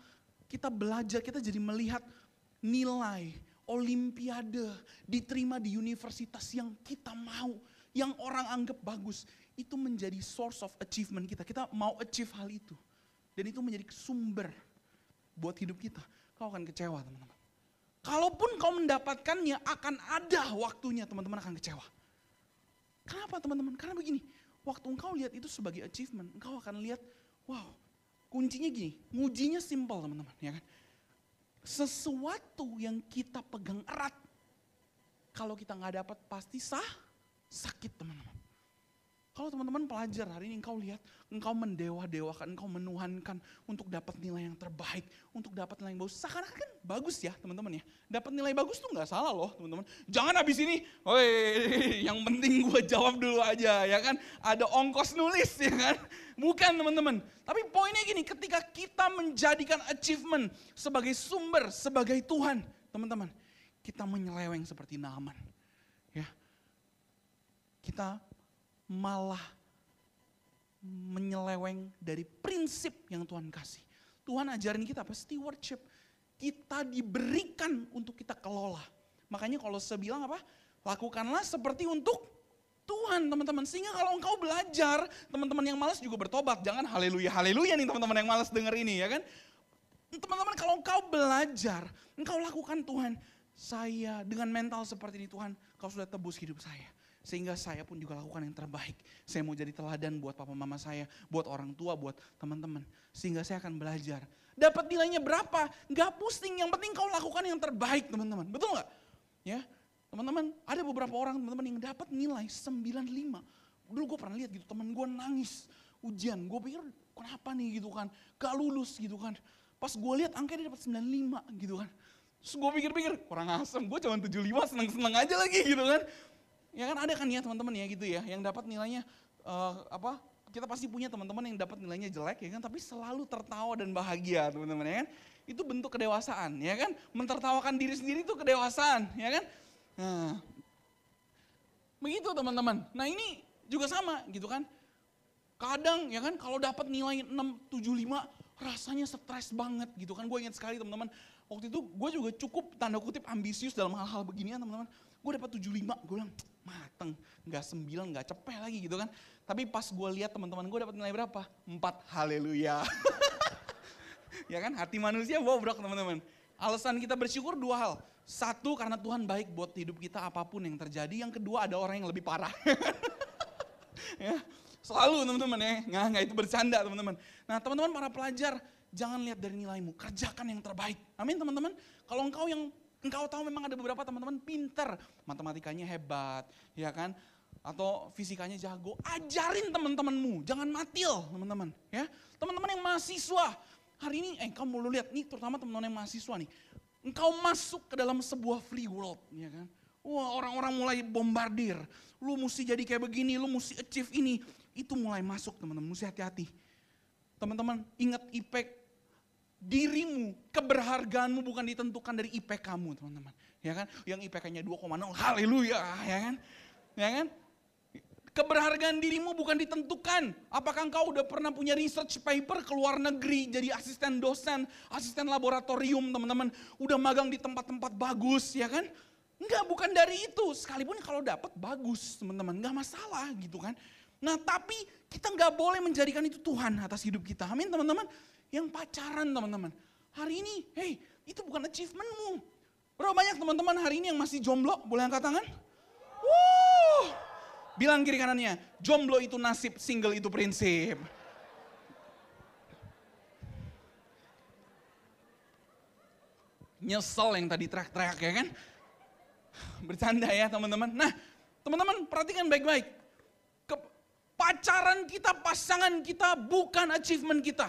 kita belajar, kita jadi melihat nilai olimpiade diterima di universitas yang kita mau yang orang anggap bagus, itu menjadi source of achievement kita. Kita mau achieve hal itu. Dan itu menjadi sumber buat hidup kita. Kau akan kecewa teman-teman. Kalaupun kau mendapatkannya akan ada waktunya teman-teman akan kecewa. Kenapa teman-teman? Karena begini, waktu engkau lihat itu sebagai achievement, engkau akan lihat, wow, kuncinya gini, ngujinya simple teman-teman, ya kan? Sesuatu yang kita pegang erat, kalau kita nggak dapat pasti sah, sakit teman-teman. Kalau teman-teman pelajar hari ini engkau lihat, engkau mendewa-dewakan, engkau menuhankan untuk dapat nilai yang terbaik, untuk dapat nilai yang bagus. Seakan-akan kan bagus ya teman-teman ya. Dapat nilai bagus tuh nggak salah loh teman-teman. Jangan habis ini, woi yang penting gue jawab dulu aja ya kan. Ada ongkos nulis ya kan. Bukan teman-teman. Tapi poinnya gini, ketika kita menjadikan achievement sebagai sumber, sebagai Tuhan, teman-teman. Kita menyeleweng seperti Naaman kita malah menyeleweng dari prinsip yang Tuhan kasih. Tuhan ajarin kita apa? Stewardship. Kita diberikan untuk kita kelola. Makanya kalau saya bilang apa? Lakukanlah seperti untuk Tuhan teman-teman. Sehingga kalau engkau belajar, teman-teman yang malas juga bertobat. Jangan haleluya, haleluya nih teman-teman yang malas denger ini ya kan. Teman-teman kalau engkau belajar, engkau lakukan Tuhan, saya dengan mental seperti ini Tuhan, kau sudah tebus hidup saya. Sehingga saya pun juga lakukan yang terbaik. Saya mau jadi teladan buat papa mama saya, buat orang tua, buat teman-teman. Sehingga saya akan belajar. Dapat nilainya berapa? Gak pusing, yang penting kau lakukan yang terbaik teman-teman. Betul gak? Ya, teman-teman ada beberapa orang teman-teman yang dapat nilai 95. Dulu gue pernah lihat gitu, teman gue nangis ujian. Gue pikir kenapa nih gitu kan, gak lulus gitu kan. Pas gue lihat angkanya dia dapat 95 gitu kan. Terus gue pikir-pikir, kurang asem, gue cuma 75 seneng-seneng aja lagi gitu kan. Ya kan ada kan ya teman-teman ya gitu ya, yang dapat nilainya uh, apa? Kita pasti punya teman-teman yang dapat nilainya jelek ya kan, tapi selalu tertawa dan bahagia teman-teman ya kan. Itu bentuk kedewasaan ya kan. Mentertawakan diri sendiri itu kedewasaan ya kan. Nah, begitu teman-teman. Nah ini juga sama gitu kan. Kadang ya kan kalau dapat nilai 675 rasanya stres banget gitu kan. Gue ingat sekali teman-teman, waktu itu gue juga cukup tanda kutip ambisius dalam hal-hal beginian teman-teman. Gue dapat 75, gue bilang mateng, gak 9, gak cepet lagi gitu kan. Tapi pas gue lihat teman-teman gue dapat nilai berapa? 4, haleluya. ya kan, hati manusia bobrok teman-teman. Alasan kita bersyukur dua hal. Satu karena Tuhan baik buat hidup kita apa pun yang terjadi. Yang kedua ada orang yang lebih parah. ya, Selalu teman-teman ya, nggak, nggak itu bercanda teman-teman. Nah teman-teman para pelajar, jangan lihat dari nilaimu, kerjakan yang terbaik. Amin teman-teman. Kalau engkau yang engkau tahu memang ada beberapa teman-teman pinter, matematikanya hebat, ya kan? Atau fisikanya jago, ajarin teman-temanmu, jangan matil teman-teman. Ya, teman-teman yang mahasiswa, hari ini, eh kamu mau lihat nih, terutama teman-teman yang mahasiswa nih, engkau masuk ke dalam sebuah free world, ya kan? Wah orang-orang mulai bombardir, lu mesti jadi kayak begini, lu mesti achieve ini itu mulai masuk teman-teman, mesti hati-hati. Teman-teman ingat IPK dirimu, keberhargaanmu bukan ditentukan dari IPK kamu teman-teman. Ya kan? Yang IPK-nya 2,0, haleluya, ya kan? Ya kan? Keberhargaan dirimu bukan ditentukan. Apakah engkau udah pernah punya research paper ke luar negeri, jadi asisten dosen, asisten laboratorium teman-teman. Udah magang di tempat-tempat bagus, ya kan? Enggak, bukan dari itu. Sekalipun kalau dapat bagus teman-teman, enggak masalah gitu kan. Nah tapi kita nggak boleh menjadikan itu Tuhan atas hidup kita. Amin teman-teman. Yang pacaran teman-teman. Hari ini, hey itu bukan achievementmu. Berapa banyak teman-teman hari ini yang masih jomblo? Boleh angkat tangan? Wuh. Bilang kiri kanannya, jomblo itu nasib, single itu prinsip. Nyesel yang tadi teriak-teriak ya kan? Bercanda ya teman-teman. Nah teman-teman perhatikan baik-baik Pacaran kita, pasangan kita bukan achievement kita.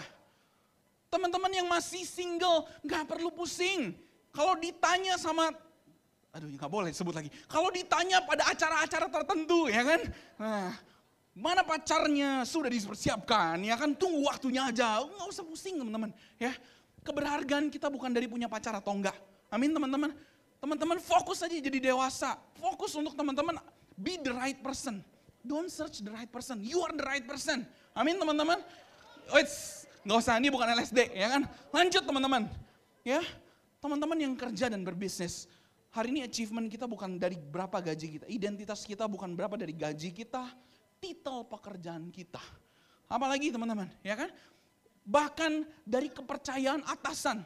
Teman-teman yang masih single, gak perlu pusing. Kalau ditanya sama, aduh gak boleh sebut lagi. Kalau ditanya pada acara-acara tertentu ya kan. Nah, mana pacarnya sudah dipersiapkan ya kan. Tunggu waktunya aja, gak usah pusing teman-teman. ya Keberhargaan kita bukan dari punya pacar atau enggak. Amin teman-teman. Teman-teman fokus aja jadi dewasa. Fokus untuk teman-teman be the right person. Don't search the right person. You are the right person. Amin teman-teman. Wait, nggak usah ini bukan LSD ya kan. Lanjut teman-teman. Ya, teman-teman yang kerja dan berbisnis. Hari ini achievement kita bukan dari berapa gaji kita. Identitas kita bukan berapa dari gaji kita. Titel pekerjaan kita. Apalagi teman-teman, ya kan? Bahkan dari kepercayaan atasan.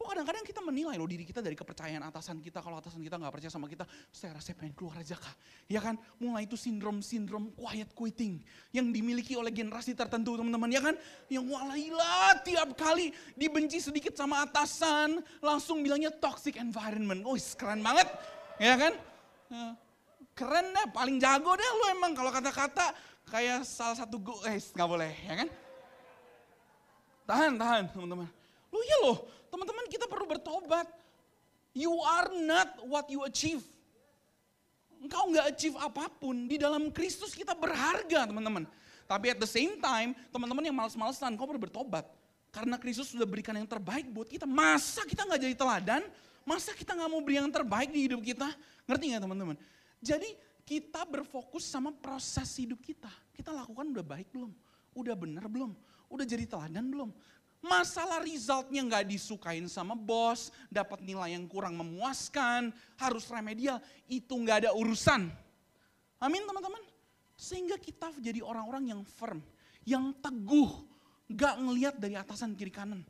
Oh kadang-kadang kita menilai loh diri kita dari kepercayaan atasan kita. Kalau atasan kita nggak percaya sama kita, saya rasa pengen keluar aja kak. Ya kan, mulai itu sindrom-sindrom quiet quitting. Yang dimiliki oleh generasi tertentu teman-teman. Ya kan, yang walailah tiap kali dibenci sedikit sama atasan, langsung bilangnya toxic environment. Oh keren banget, ya kan. Ya, keren deh, paling jago deh lu emang kalau kata-kata kayak salah satu gue, eh nggak boleh, ya kan. Tahan, tahan teman-teman. Lu ya loh, Teman-teman kita perlu bertobat. You are not what you achieve. Engkau nggak achieve apa pun. Di dalam Kristus kita berharga teman-teman. Tapi at the same time, teman-teman yang males-malesan, kau perlu bertobat. Karena Kristus sudah berikan yang terbaik buat kita. Masa kita nggak jadi teladan? Masa kita nggak mau beri yang terbaik di hidup kita? Ngerti nggak teman-teman? Jadi kita berfokus sama proses hidup kita. Kita lakukan udah baik belum? Udah benar belum? Udah jadi teladan belum? Masalah resultnya nggak disukain sama bos, dapat nilai yang kurang memuaskan, harus remedial, itu nggak ada urusan. Amin teman-teman. Sehingga kita jadi orang-orang yang firm, yang teguh, gak ngelihat dari atasan kiri kanan,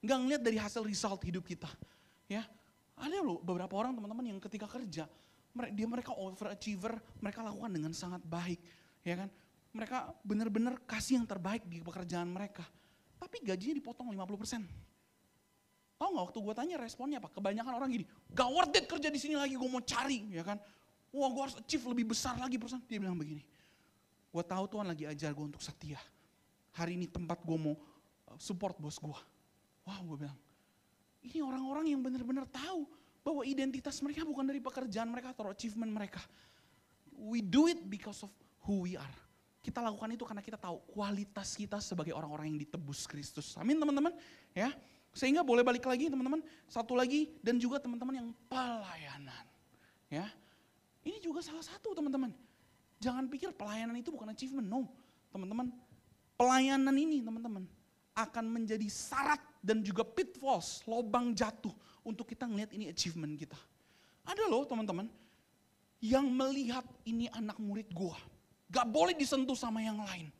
gak ngelihat dari hasil result hidup kita. Ya, ada loh beberapa orang teman-teman yang ketika kerja, dia mereka overachiever, mereka lakukan dengan sangat baik, ya kan? Mereka benar-benar kasih yang terbaik di pekerjaan mereka. Tapi gajinya dipotong 50%. Tahu nggak waktu gue tanya responnya apa? Kebanyakan orang gini, gak worth it kerja di sini lagi, gue mau cari, ya kan? Wah gue harus achieve lebih besar lagi perusahaan. Dia bilang begini, gue tahu Tuhan lagi ajar gue untuk setia. Hari ini tempat gue mau uh, support bos gue. Wah gue bilang, ini orang-orang yang benar-benar tahu bahwa identitas mereka bukan dari pekerjaan mereka atau achievement mereka. We do it because of who we are. Kita lakukan itu karena kita tahu kualitas kita sebagai orang-orang yang ditebus Kristus. Amin teman-teman. Ya, sehingga boleh balik lagi teman-teman, satu lagi dan juga teman-teman yang pelayanan. Ya. Ini juga salah satu teman-teman. Jangan pikir pelayanan itu bukan achievement, no. Teman-teman, pelayanan ini teman-teman akan menjadi syarat dan juga pitfalls, lobang jatuh untuk kita ngelihat ini achievement kita. Ada loh teman-teman yang melihat ini anak murid gua. Gak boleh disentuh sama yang lain.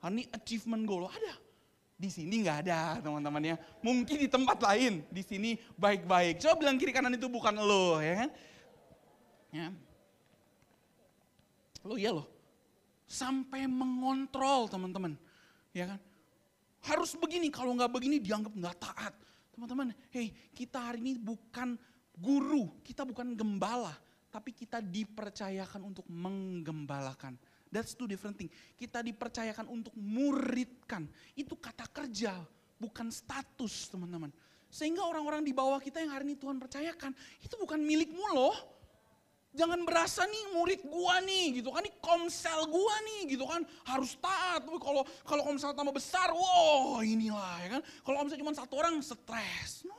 Ini achievement loh, ada di sini nggak ada teman-teman ya. Mungkin di tempat lain, di sini baik-baik. Coba bilang kiri kanan itu bukan lo ya kan. Ya. Lo ya lo. Sampai mengontrol teman-teman. Ya kan. Harus begini, kalau nggak begini dianggap nggak taat. Teman-teman, hey kita hari ini bukan guru, kita bukan gembala. Tapi kita dipercayakan untuk menggembalakan. That's two different thing. Kita dipercayakan untuk muridkan. Itu kata kerja, bukan status teman-teman. Sehingga orang-orang di bawah kita yang hari ini Tuhan percayakan, itu bukan milikmu loh. Jangan berasa nih murid gua nih gitu kan, ini komsel gua nih gitu kan, harus taat. Tapi kalau kalau komsel tambah besar, wow inilah ya kan. Kalau komsel cuma satu orang, stres. No,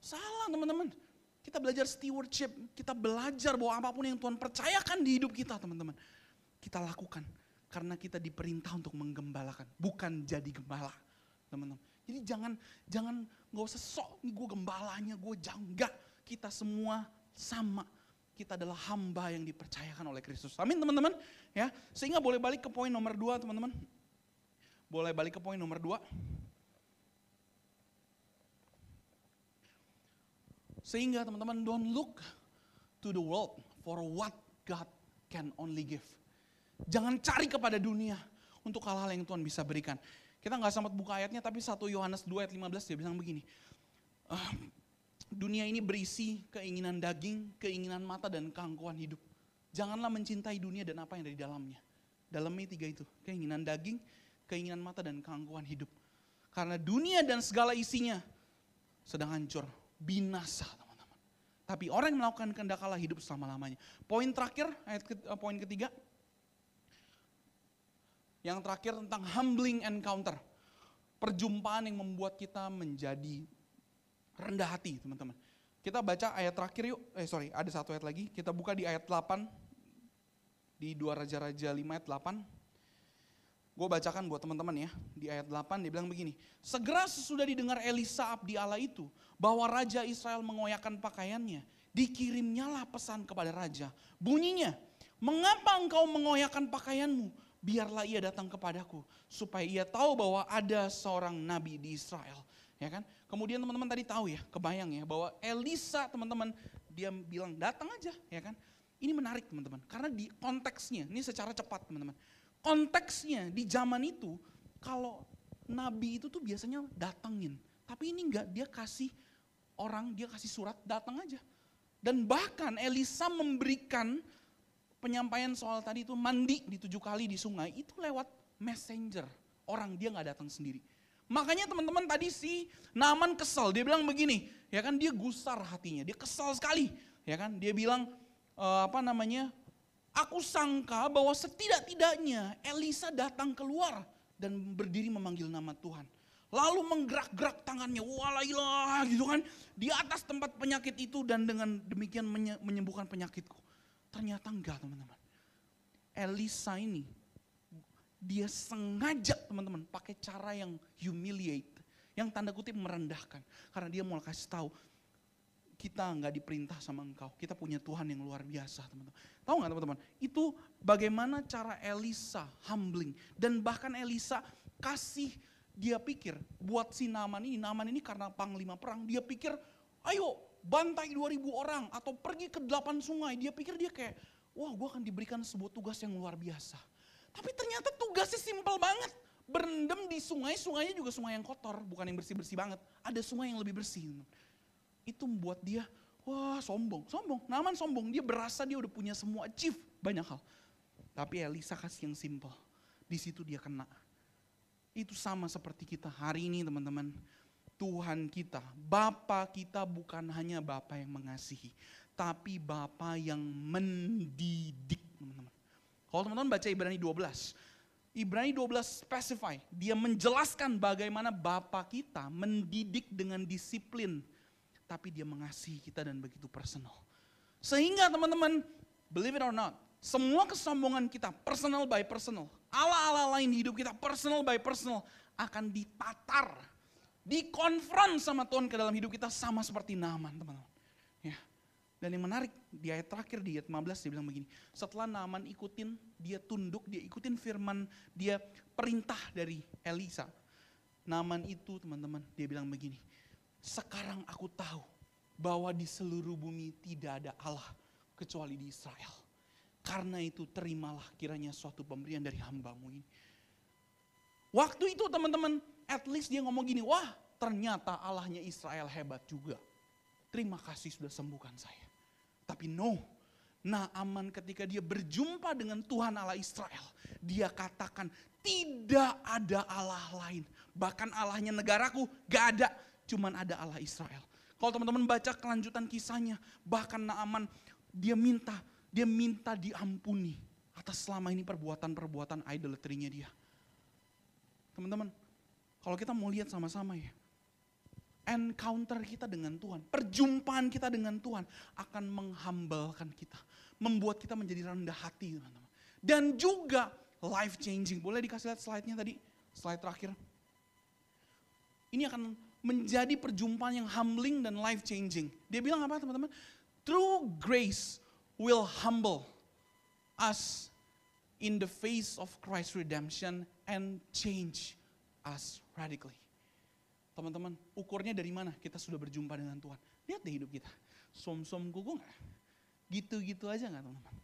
salah teman-teman. Kita belajar stewardship, kita belajar bahwa apa pun yang Tuhan percayakan di hidup kita teman-teman kita lakukan karena kita diperintah untuk menggembalakan, bukan jadi gembala, teman-teman. Jadi jangan jangan nggak usah sok nih gue gembalanya, gue jangga. Kita semua sama. Kita adalah hamba yang dipercayakan oleh Kristus. Amin teman-teman. Ya, sehingga boleh balik ke poin nomor dua teman-teman. Boleh balik ke poin nomor dua. Sehingga teman-teman don't look to the world for what God can only give. Jangan cari kepada dunia untuk hal-hal yang Tuhan bisa berikan. Kita nggak sempat buka ayatnya, tapi 1 Yohanes 2 ayat 15 dia bilang begini. Uh, dunia ini berisi keinginan daging, keinginan mata, dan keangkuhan hidup. Janganlah mencintai dunia dan apa yang ada di dalamnya. Dalamnya tiga itu, keinginan daging, keinginan mata, dan keangkuhan hidup. Karena dunia dan segala isinya sedang hancur, binasa teman-teman. Tapi orang yang melakukan kehendak hidup selama-lamanya. Poin terakhir, ayat ke, uh, poin ketiga, yang terakhir tentang humbling encounter. Perjumpaan yang membuat kita menjadi rendah hati teman-teman. Kita baca ayat terakhir yuk. Eh sorry ada satu ayat lagi. Kita buka di ayat 8. Di dua Raja-Raja 5 ayat 8. Gue bacakan buat teman-teman ya. Di ayat 8 dia bilang begini. Segera sesudah didengar Elisa abdi Allah itu. Bahwa Raja Israel mengoyakkan pakaiannya. Dikirimnyalah pesan kepada Raja. Bunyinya. Mengapa engkau mengoyakkan pakaianmu? Biarlah ia datang kepadaku supaya ia tahu bahwa ada seorang nabi di Israel. Ya kan? Kemudian teman-teman tadi tahu ya kebayang ya bahwa Elisa teman-teman dia bilang datang aja. Ya kan? Ini menarik teman-teman karena di konteksnya ini secara cepat teman-teman. Konteksnya di zaman itu kalau nabi itu tuh biasanya datengin tapi ini enggak dia kasih orang dia kasih surat datang aja. Dan bahkan Elisa memberikan penyampaian soal tadi itu mandi di tujuh kali di sungai itu lewat messenger. Orang dia nggak datang sendiri. Makanya teman-teman tadi si Naman kesel, dia bilang begini, ya kan dia gusar hatinya, dia kesal sekali, ya kan dia bilang e, apa namanya, aku sangka bahwa setidak-tidaknya Elisa datang keluar dan berdiri memanggil nama Tuhan. Lalu menggerak-gerak tangannya, walailah gitu kan, di atas tempat penyakit itu dan dengan demikian menyembuhkan penyakitku. Ternyata enggak teman-teman. Elisa ini, dia sengaja teman-teman pakai cara yang humiliate. Yang tanda kutip merendahkan. Karena dia mau kasih tahu, kita nggak diperintah sama engkau. Kita punya Tuhan yang luar biasa teman-teman. Tahu nggak teman-teman? Itu bagaimana cara Elisa humbling. Dan bahkan Elisa kasih dia pikir buat si Naman ini. Naman ini karena panglima perang. Dia pikir ayo bantai 2000 orang atau pergi ke delapan sungai. Dia pikir dia kayak wah gue akan diberikan sebuah tugas yang luar biasa. Tapi ternyata tugasnya simpel banget. Berendam di sungai, sungainya juga sungai yang kotor, bukan yang bersih-bersih banget. Ada sungai yang lebih bersih itu membuat dia wah sombong, sombong. Naman sombong, dia berasa dia udah punya semua achieve banyak hal. Tapi Elisa kasih yang simple. Di situ dia kena. Itu sama seperti kita hari ini teman-teman. Tuhan kita, Bapa kita bukan hanya Bapa yang mengasihi, tapi Bapa yang mendidik, teman-teman. Kalau teman-teman baca Ibrani 12, Ibrani 12 specify, dia menjelaskan bagaimana Bapa kita mendidik dengan disiplin tapi dia mengasihi kita dan begitu personal. Sehingga teman-teman, believe it or not, semua kesombongan kita personal by personal, ala-ala lain hidup kita personal by personal akan ditatar, dikonfront sama Tuhan ke dalam hidup kita sama seperti Naaman teman-teman. Ya. Dan yang menarik di ayat terakhir di ayat 15 dia bilang begini, setelah Naaman ikutin, dia tunduk, dia ikutin firman, dia perintah dari Elisa. Naaman itu teman-teman, dia bilang begini, sekarang aku tahu bahwa di seluruh bumi tidak ada Allah kecuali di Israel. Karena itu terimalah kiranya suatu pemberian dari hambamu ini. Waktu itu teman-teman, at least dia ngomong gini, wah ternyata Allahnya Israel hebat juga. Terima kasih sudah sembuhkan saya. Tapi no, Naaman ketika dia berjumpa dengan Tuhan Allah Israel, dia katakan tidak ada Allah lain. Bahkan Allahnya negaraku gak ada cuman ada Allah Israel. Kalau teman-teman baca kelanjutan kisahnya, bahkan Naaman dia minta, dia minta diampuni atas selama ini perbuatan-perbuatan idolatrinya dia. Teman-teman, kalau kita mau lihat sama-sama ya, encounter kita dengan Tuhan, perjumpaan kita dengan Tuhan akan menghambalkan kita, membuat kita menjadi rendah hati, teman-teman. Dan juga life changing. Boleh dikasih lihat slide-nya tadi? Slide terakhir. Ini akan menjadi perjumpaan yang humbling dan life changing. Dia bilang apa teman-teman? True grace will humble us in the face of Christ's redemption and change us radically. Teman-teman, ukurnya dari mana kita sudah berjumpa dengan Tuhan? Lihat deh hidup kita. Som-som kuku gak? Gitu-gitu aja gak teman-teman?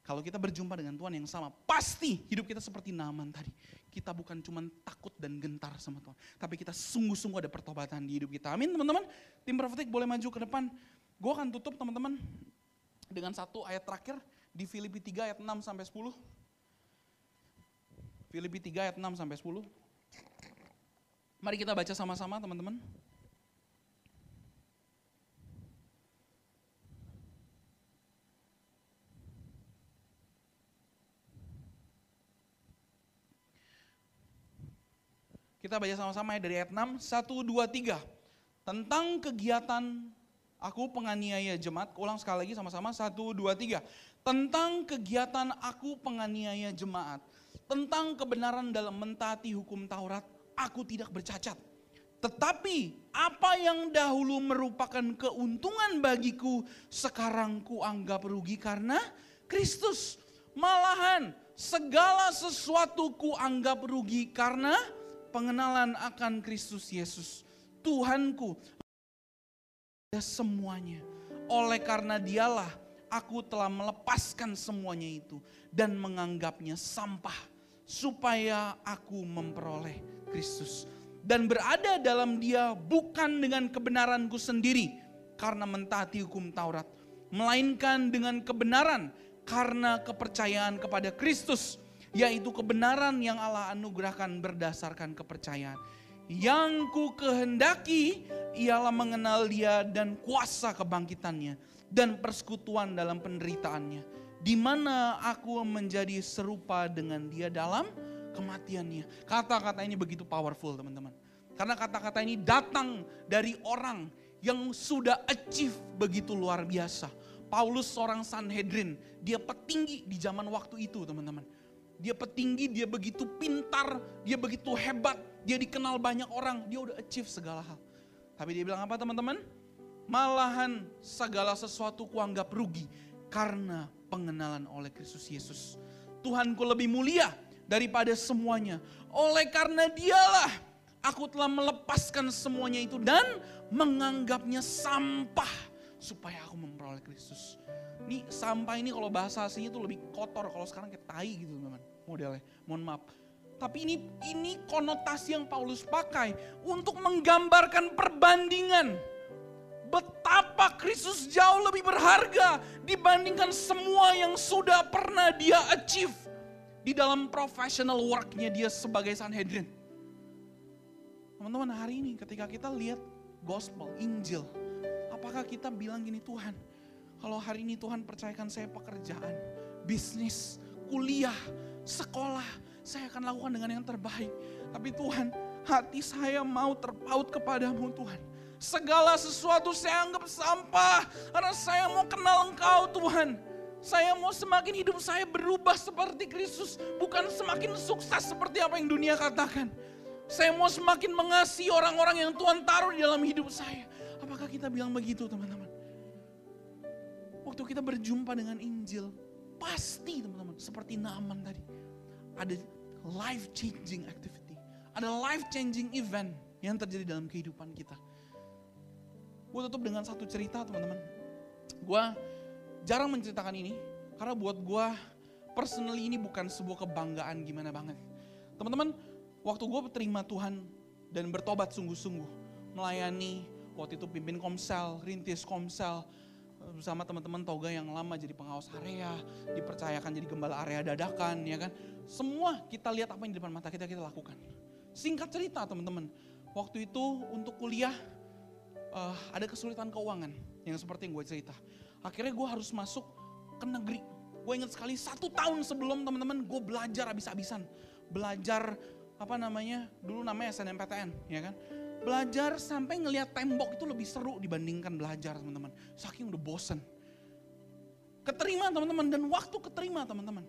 Kalau kita berjumpa dengan Tuhan yang sama, pasti hidup kita seperti Naman tadi. Kita bukan cuma takut dan gentar sama Tuhan. Tapi kita sungguh-sungguh ada pertobatan di hidup kita. Amin teman-teman. Tim profetik boleh maju ke depan. Gue akan tutup teman-teman dengan satu ayat terakhir di Filipi 3 ayat 6 sampai 10. Filipi 3 ayat 6 sampai 10. Mari kita baca sama-sama teman-teman. Kita baca sama-sama ya dari ayat 6, 1, 2, 3. Tentang kegiatan aku penganiaya jemaat, ulang sekali lagi sama-sama, 1, 2, 3. Tentang kegiatan aku penganiaya jemaat, tentang kebenaran dalam mentaati hukum Taurat, aku tidak bercacat. Tetapi apa yang dahulu merupakan keuntungan bagiku, sekarang ku anggap rugi karena Kristus. Malahan segala sesuatu ku anggap rugi karena pengenalan akan Kristus Yesus, Tuhanku, semuanya. Oleh karena dialah aku telah melepaskan semuanya itu dan menganggapnya sampah supaya aku memperoleh Kristus dan berada dalam dia bukan dengan kebenaranku sendiri karena mentaati hukum Taurat melainkan dengan kebenaran karena kepercayaan kepada Kristus yaitu kebenaran yang Allah anugerahkan berdasarkan kepercayaan. Yang ku kehendaki ialah mengenal dia dan kuasa kebangkitannya dan persekutuan dalam penderitaannya. Di mana aku menjadi serupa dengan dia dalam kematiannya. Kata-kata ini begitu powerful teman-teman. Karena kata-kata ini datang dari orang yang sudah achieve begitu luar biasa. Paulus seorang Sanhedrin, dia petinggi di zaman waktu itu teman-teman dia petinggi, dia begitu pintar, dia begitu hebat, dia dikenal banyak orang, dia udah achieve segala hal. Tapi dia bilang apa teman-teman? Malahan segala sesuatu kuanggap rugi karena pengenalan oleh Kristus Yesus. Tuhanku lebih mulia daripada semuanya. Oleh karena dialah aku telah melepaskan semuanya itu dan menganggapnya sampah supaya aku memperoleh Kristus. Ini sampah ini kalau bahasa aslinya itu lebih kotor, kalau sekarang kayak tai gitu teman-teman modelnya. Mohon maaf. Tapi ini ini konotasi yang Paulus pakai untuk menggambarkan perbandingan betapa Kristus jauh lebih berharga dibandingkan semua yang sudah pernah dia achieve di dalam professional worknya dia sebagai Sanhedrin. Teman-teman hari ini ketika kita lihat gospel, Injil, apakah kita bilang gini Tuhan, kalau hari ini Tuhan percayakan saya pekerjaan, bisnis, kuliah, sekolah, saya akan lakukan dengan yang terbaik. Tapi Tuhan, hati saya mau terpaut kepadamu Tuhan Segala sesuatu saya anggap sampah. Karena saya mau kenal engkau Tuhan. Saya mau semakin hidup saya berubah seperti Kristus. Bukan semakin sukses seperti apa yang dunia katakan. Saya mau semakin mengasihi orang-orang yang Tuhan taruh di dalam hidup saya. Apakah kita bilang begitu teman-teman? Waktu kita berjumpa dengan Injil, pasti teman-teman, seperti Naaman tadi. Ada life changing activity. Ada life changing event yang terjadi dalam kehidupan kita. Gue tutup dengan satu cerita teman-teman. Gue jarang menceritakan ini karena buat gue personally ini bukan sebuah kebanggaan gimana banget. Teman-teman, waktu gue terima Tuhan dan bertobat sungguh-sungguh, melayani waktu itu pimpin komsel, rintis komsel, bersama teman-teman toga yang lama jadi pengawas area, dipercayakan jadi gembala area dadakan, ya kan. Semua kita lihat apa yang di depan mata kita, kita lakukan. Singkat cerita teman-teman, waktu itu untuk kuliah uh, ada kesulitan keuangan yang seperti yang gue cerita. Akhirnya gue harus masuk ke negeri. Gue ingat sekali satu tahun sebelum teman-teman gue belajar habis-habisan. Belajar apa namanya, dulu namanya SNMPTN ya kan. Belajar sampai ngelihat tembok itu lebih seru dibandingkan belajar teman-teman. Saking udah bosen. Keterima teman-teman dan waktu keterima teman-teman.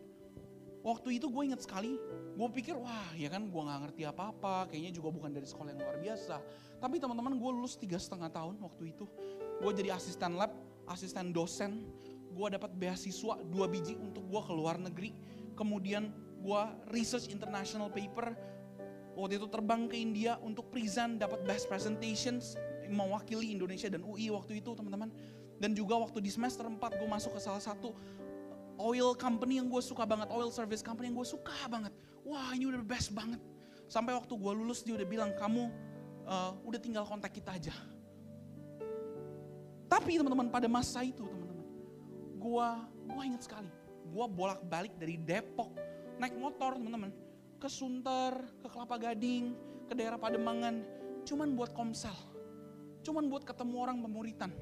Waktu itu gue ingat sekali, gue pikir wah ya kan gue gak ngerti apa-apa, kayaknya juga bukan dari sekolah yang luar biasa. Tapi teman-teman gue lulus tiga setengah tahun waktu itu. Gue jadi asisten lab, asisten dosen. Gue dapat beasiswa dua biji untuk gue ke luar negeri. Kemudian gue research international paper. Waktu itu terbang ke India untuk present, dapat best presentations. Mewakili Indonesia dan UI waktu itu teman-teman. Dan juga waktu di semester 4 gue masuk ke salah satu oil company yang gue suka banget, oil service company yang gue suka banget. Wah ini udah best banget. Sampai waktu gue lulus dia udah bilang, kamu uh, udah tinggal kontak kita aja. Tapi teman-teman pada masa itu teman-teman, gua gua ingat sekali, gua bolak-balik dari Depok naik motor teman-teman ke Sunter, ke Kelapa Gading, ke daerah Pademangan, cuman buat komsel, cuman buat ketemu orang pemuritan.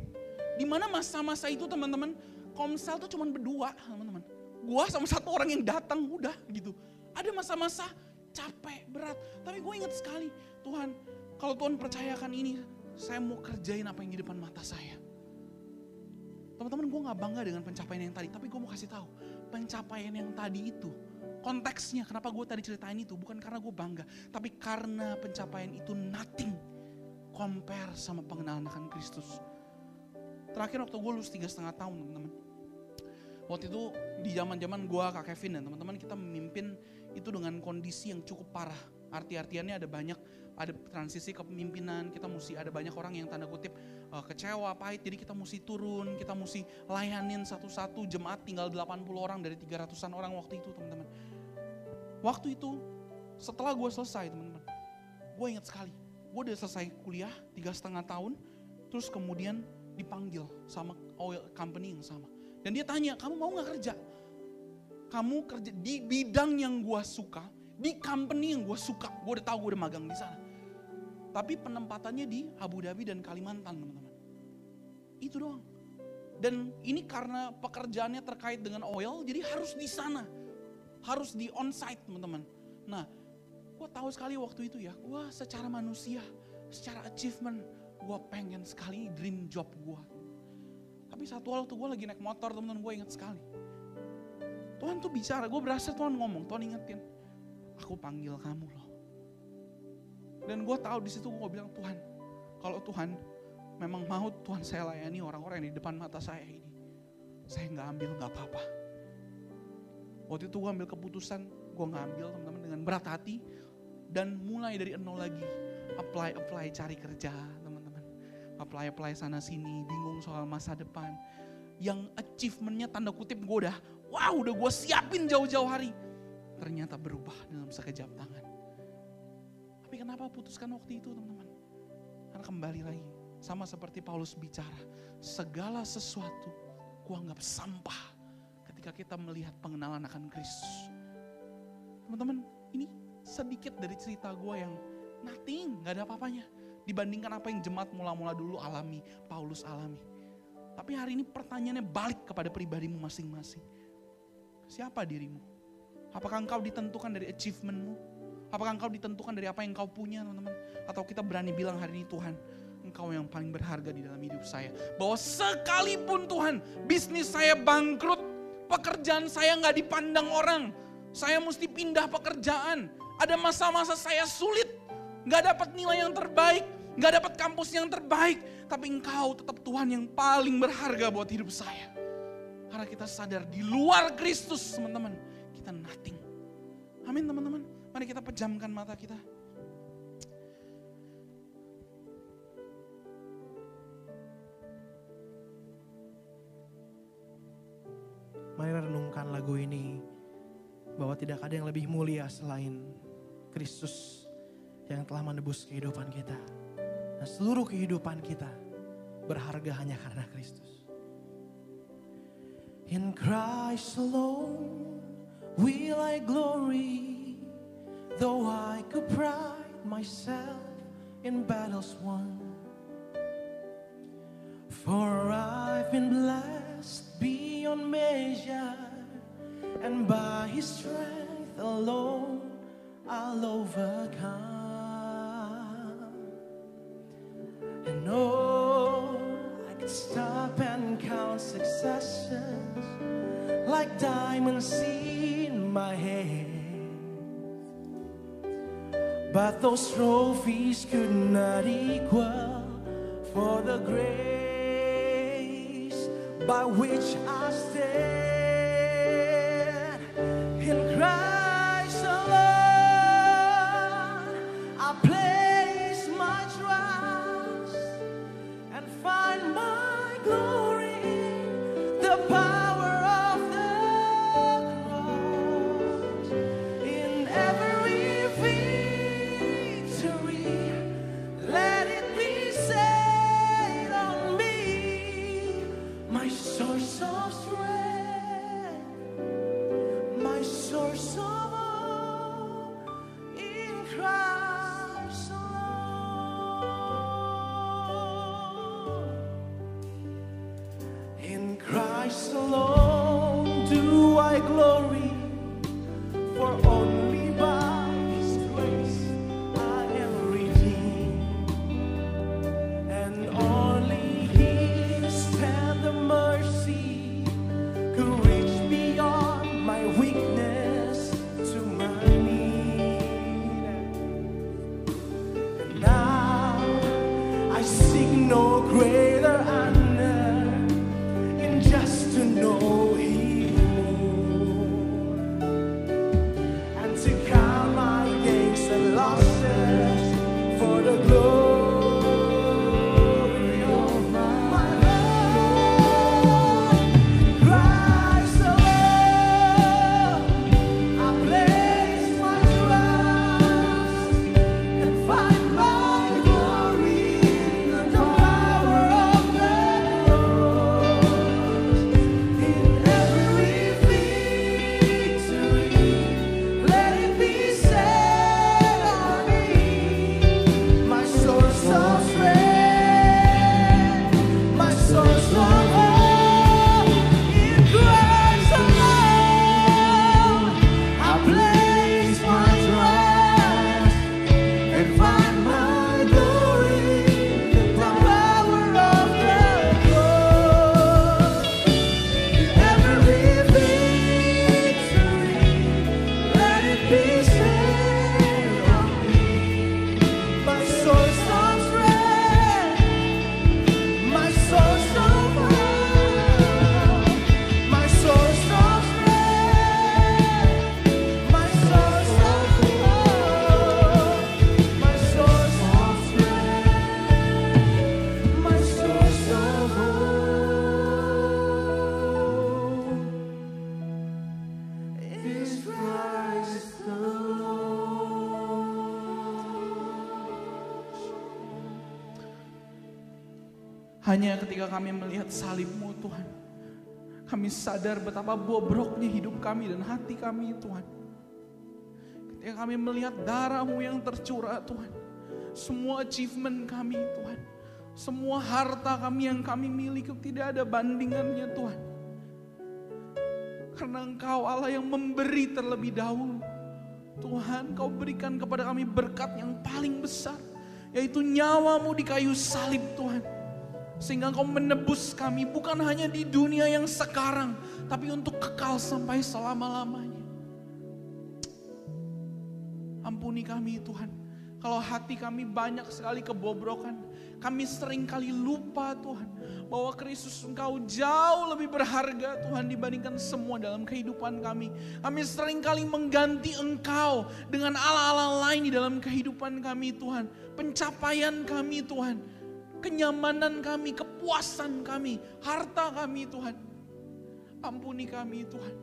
Di mana masa-masa itu teman-teman, komsel tuh cuman berdua teman-teman. Gua sama satu orang yang datang udah gitu. Ada masa-masa capek, berat. Tapi gue ingat sekali, Tuhan kalau Tuhan percayakan ini, saya mau kerjain apa yang di depan mata saya. Teman-teman gue gak bangga dengan pencapaian yang tadi, tapi gue mau kasih tahu pencapaian yang tadi itu konteksnya kenapa gue tadi ceritain itu bukan karena gue bangga, tapi karena pencapaian itu nothing compare sama pengenalan akan Kristus. Terakhir waktu gue lulus tiga setengah tahun teman-teman. Waktu itu di zaman zaman gue kak Kevin dan teman-teman kita memimpin itu dengan kondisi yang cukup parah. Arti-artiannya ada banyak ada transisi kepemimpinan, kita mesti ada banyak orang yang tanda kutip uh, kecewa, pahit, jadi kita mesti turun, kita mesti layanin satu-satu jemaat tinggal 80 orang dari 300-an orang waktu itu teman-teman. Waktu itu setelah gue selesai teman-teman, gue ingat sekali, gue udah selesai kuliah tiga setengah tahun, terus kemudian dipanggil sama oil company yang sama. Dan dia tanya, kamu mau gak kerja? Kamu kerja di bidang yang gue suka, di company yang gue suka, gue udah tahu gue udah magang di sana tapi penempatannya di Abu Dhabi dan Kalimantan, teman-teman. Itu doang. Dan ini karena pekerjaannya terkait dengan oil, jadi harus di sana. Harus di onsite, teman-teman. Nah, gue tahu sekali waktu itu ya, gue secara manusia, secara achievement, gue pengen sekali dream job gue. Tapi satu waktu gue lagi naik motor, teman-teman, gue ingat sekali. Tuhan tuh bicara, gue berasa Tuhan ngomong, Tuhan ingetin, aku panggil kamu loh. Dan gue tahu di situ gue bilang Tuhan, kalau Tuhan memang mau Tuhan saya layani orang-orang yang di depan mata saya ini. Saya nggak ambil nggak apa-apa. Waktu itu gue ambil keputusan, gue ngambil teman-teman dengan berat hati dan mulai dari nol lagi apply apply cari kerja teman-teman apply apply sana sini bingung soal masa depan. Yang achievementnya tanda kutip gue udah wow udah gue siapin jauh-jauh hari. Ternyata berubah dalam sekejap tangan. Tapi kenapa putuskan waktu itu teman-teman? Karena kembali lagi sama seperti Paulus bicara segala sesuatu gue anggap sampah ketika kita melihat pengenalan akan Kristus. Teman-teman ini sedikit dari cerita gue yang nothing, gak ada apa-apanya. Dibandingkan apa yang jemaat mula-mula dulu alami, Paulus alami. Tapi hari ini pertanyaannya balik kepada pribadimu masing-masing. Siapa dirimu? Apakah engkau ditentukan dari achievementmu? Apakah engkau ditentukan dari apa yang engkau punya teman-teman? Atau kita berani bilang hari ini Tuhan, engkau yang paling berharga di dalam hidup saya. Bahwa sekalipun Tuhan, bisnis saya bangkrut, pekerjaan saya nggak dipandang orang, saya mesti pindah pekerjaan, ada masa-masa saya sulit, nggak dapat nilai yang terbaik, nggak dapat kampus yang terbaik, tapi engkau tetap Tuhan yang paling berharga buat hidup saya. Karena kita sadar di luar Kristus teman-teman, kita nothing. Amin teman-teman. Mari kita pejamkan mata kita. Mari renungkan lagu ini bahwa tidak ada yang lebih mulia selain Kristus yang telah menebus kehidupan kita. Dan seluruh kehidupan kita berharga hanya karena Kristus. In Christ alone will I glory, though I could pride myself in battles won. For I've been blessed beyond measure, and by His strength alone I'll overcome. Oh, I could stop and count successes like diamonds in my hand. But those trophies could not equal for the grace by which I stand in Christ Christ Hanya ketika kami melihat salibmu Tuhan. Kami sadar betapa bobroknya hidup kami dan hati kami Tuhan. Ketika kami melihat darahmu yang tercurah Tuhan. Semua achievement kami Tuhan. Semua harta kami yang kami miliki tidak ada bandingannya Tuhan. Karena Engkau Allah yang memberi terlebih dahulu. Tuhan, Kau berikan kepada kami berkat yang paling besar, yaitu nyawamu di kayu salib Tuhan. Sehingga Engkau menebus kami bukan hanya di dunia yang sekarang, tapi untuk kekal sampai selama-lamanya. Ampuni kami Tuhan, kalau hati kami banyak sekali kebobrokan, kami sering kali lupa Tuhan, bahwa Kristus Engkau jauh lebih berharga Tuhan dibandingkan semua dalam kehidupan kami. Kami sering kali mengganti Engkau dengan ala-ala lain di dalam kehidupan kami Tuhan. Pencapaian kami Tuhan, kenyamanan kami, kepuasan kami, harta kami Tuhan. Ampuni kami Tuhan.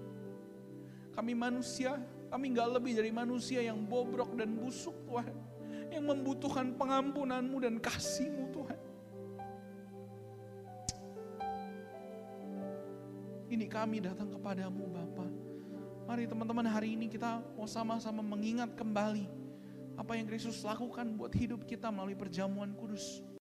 Kami manusia, kami gak lebih dari manusia yang bobrok dan busuk Tuhan yang membutuhkan pengampunanmu dan kasihmu Tuhan. Ini kami datang kepadamu Bapa. Mari teman-teman hari ini kita mau sama-sama mengingat kembali apa yang Kristus lakukan buat hidup kita melalui perjamuan kudus.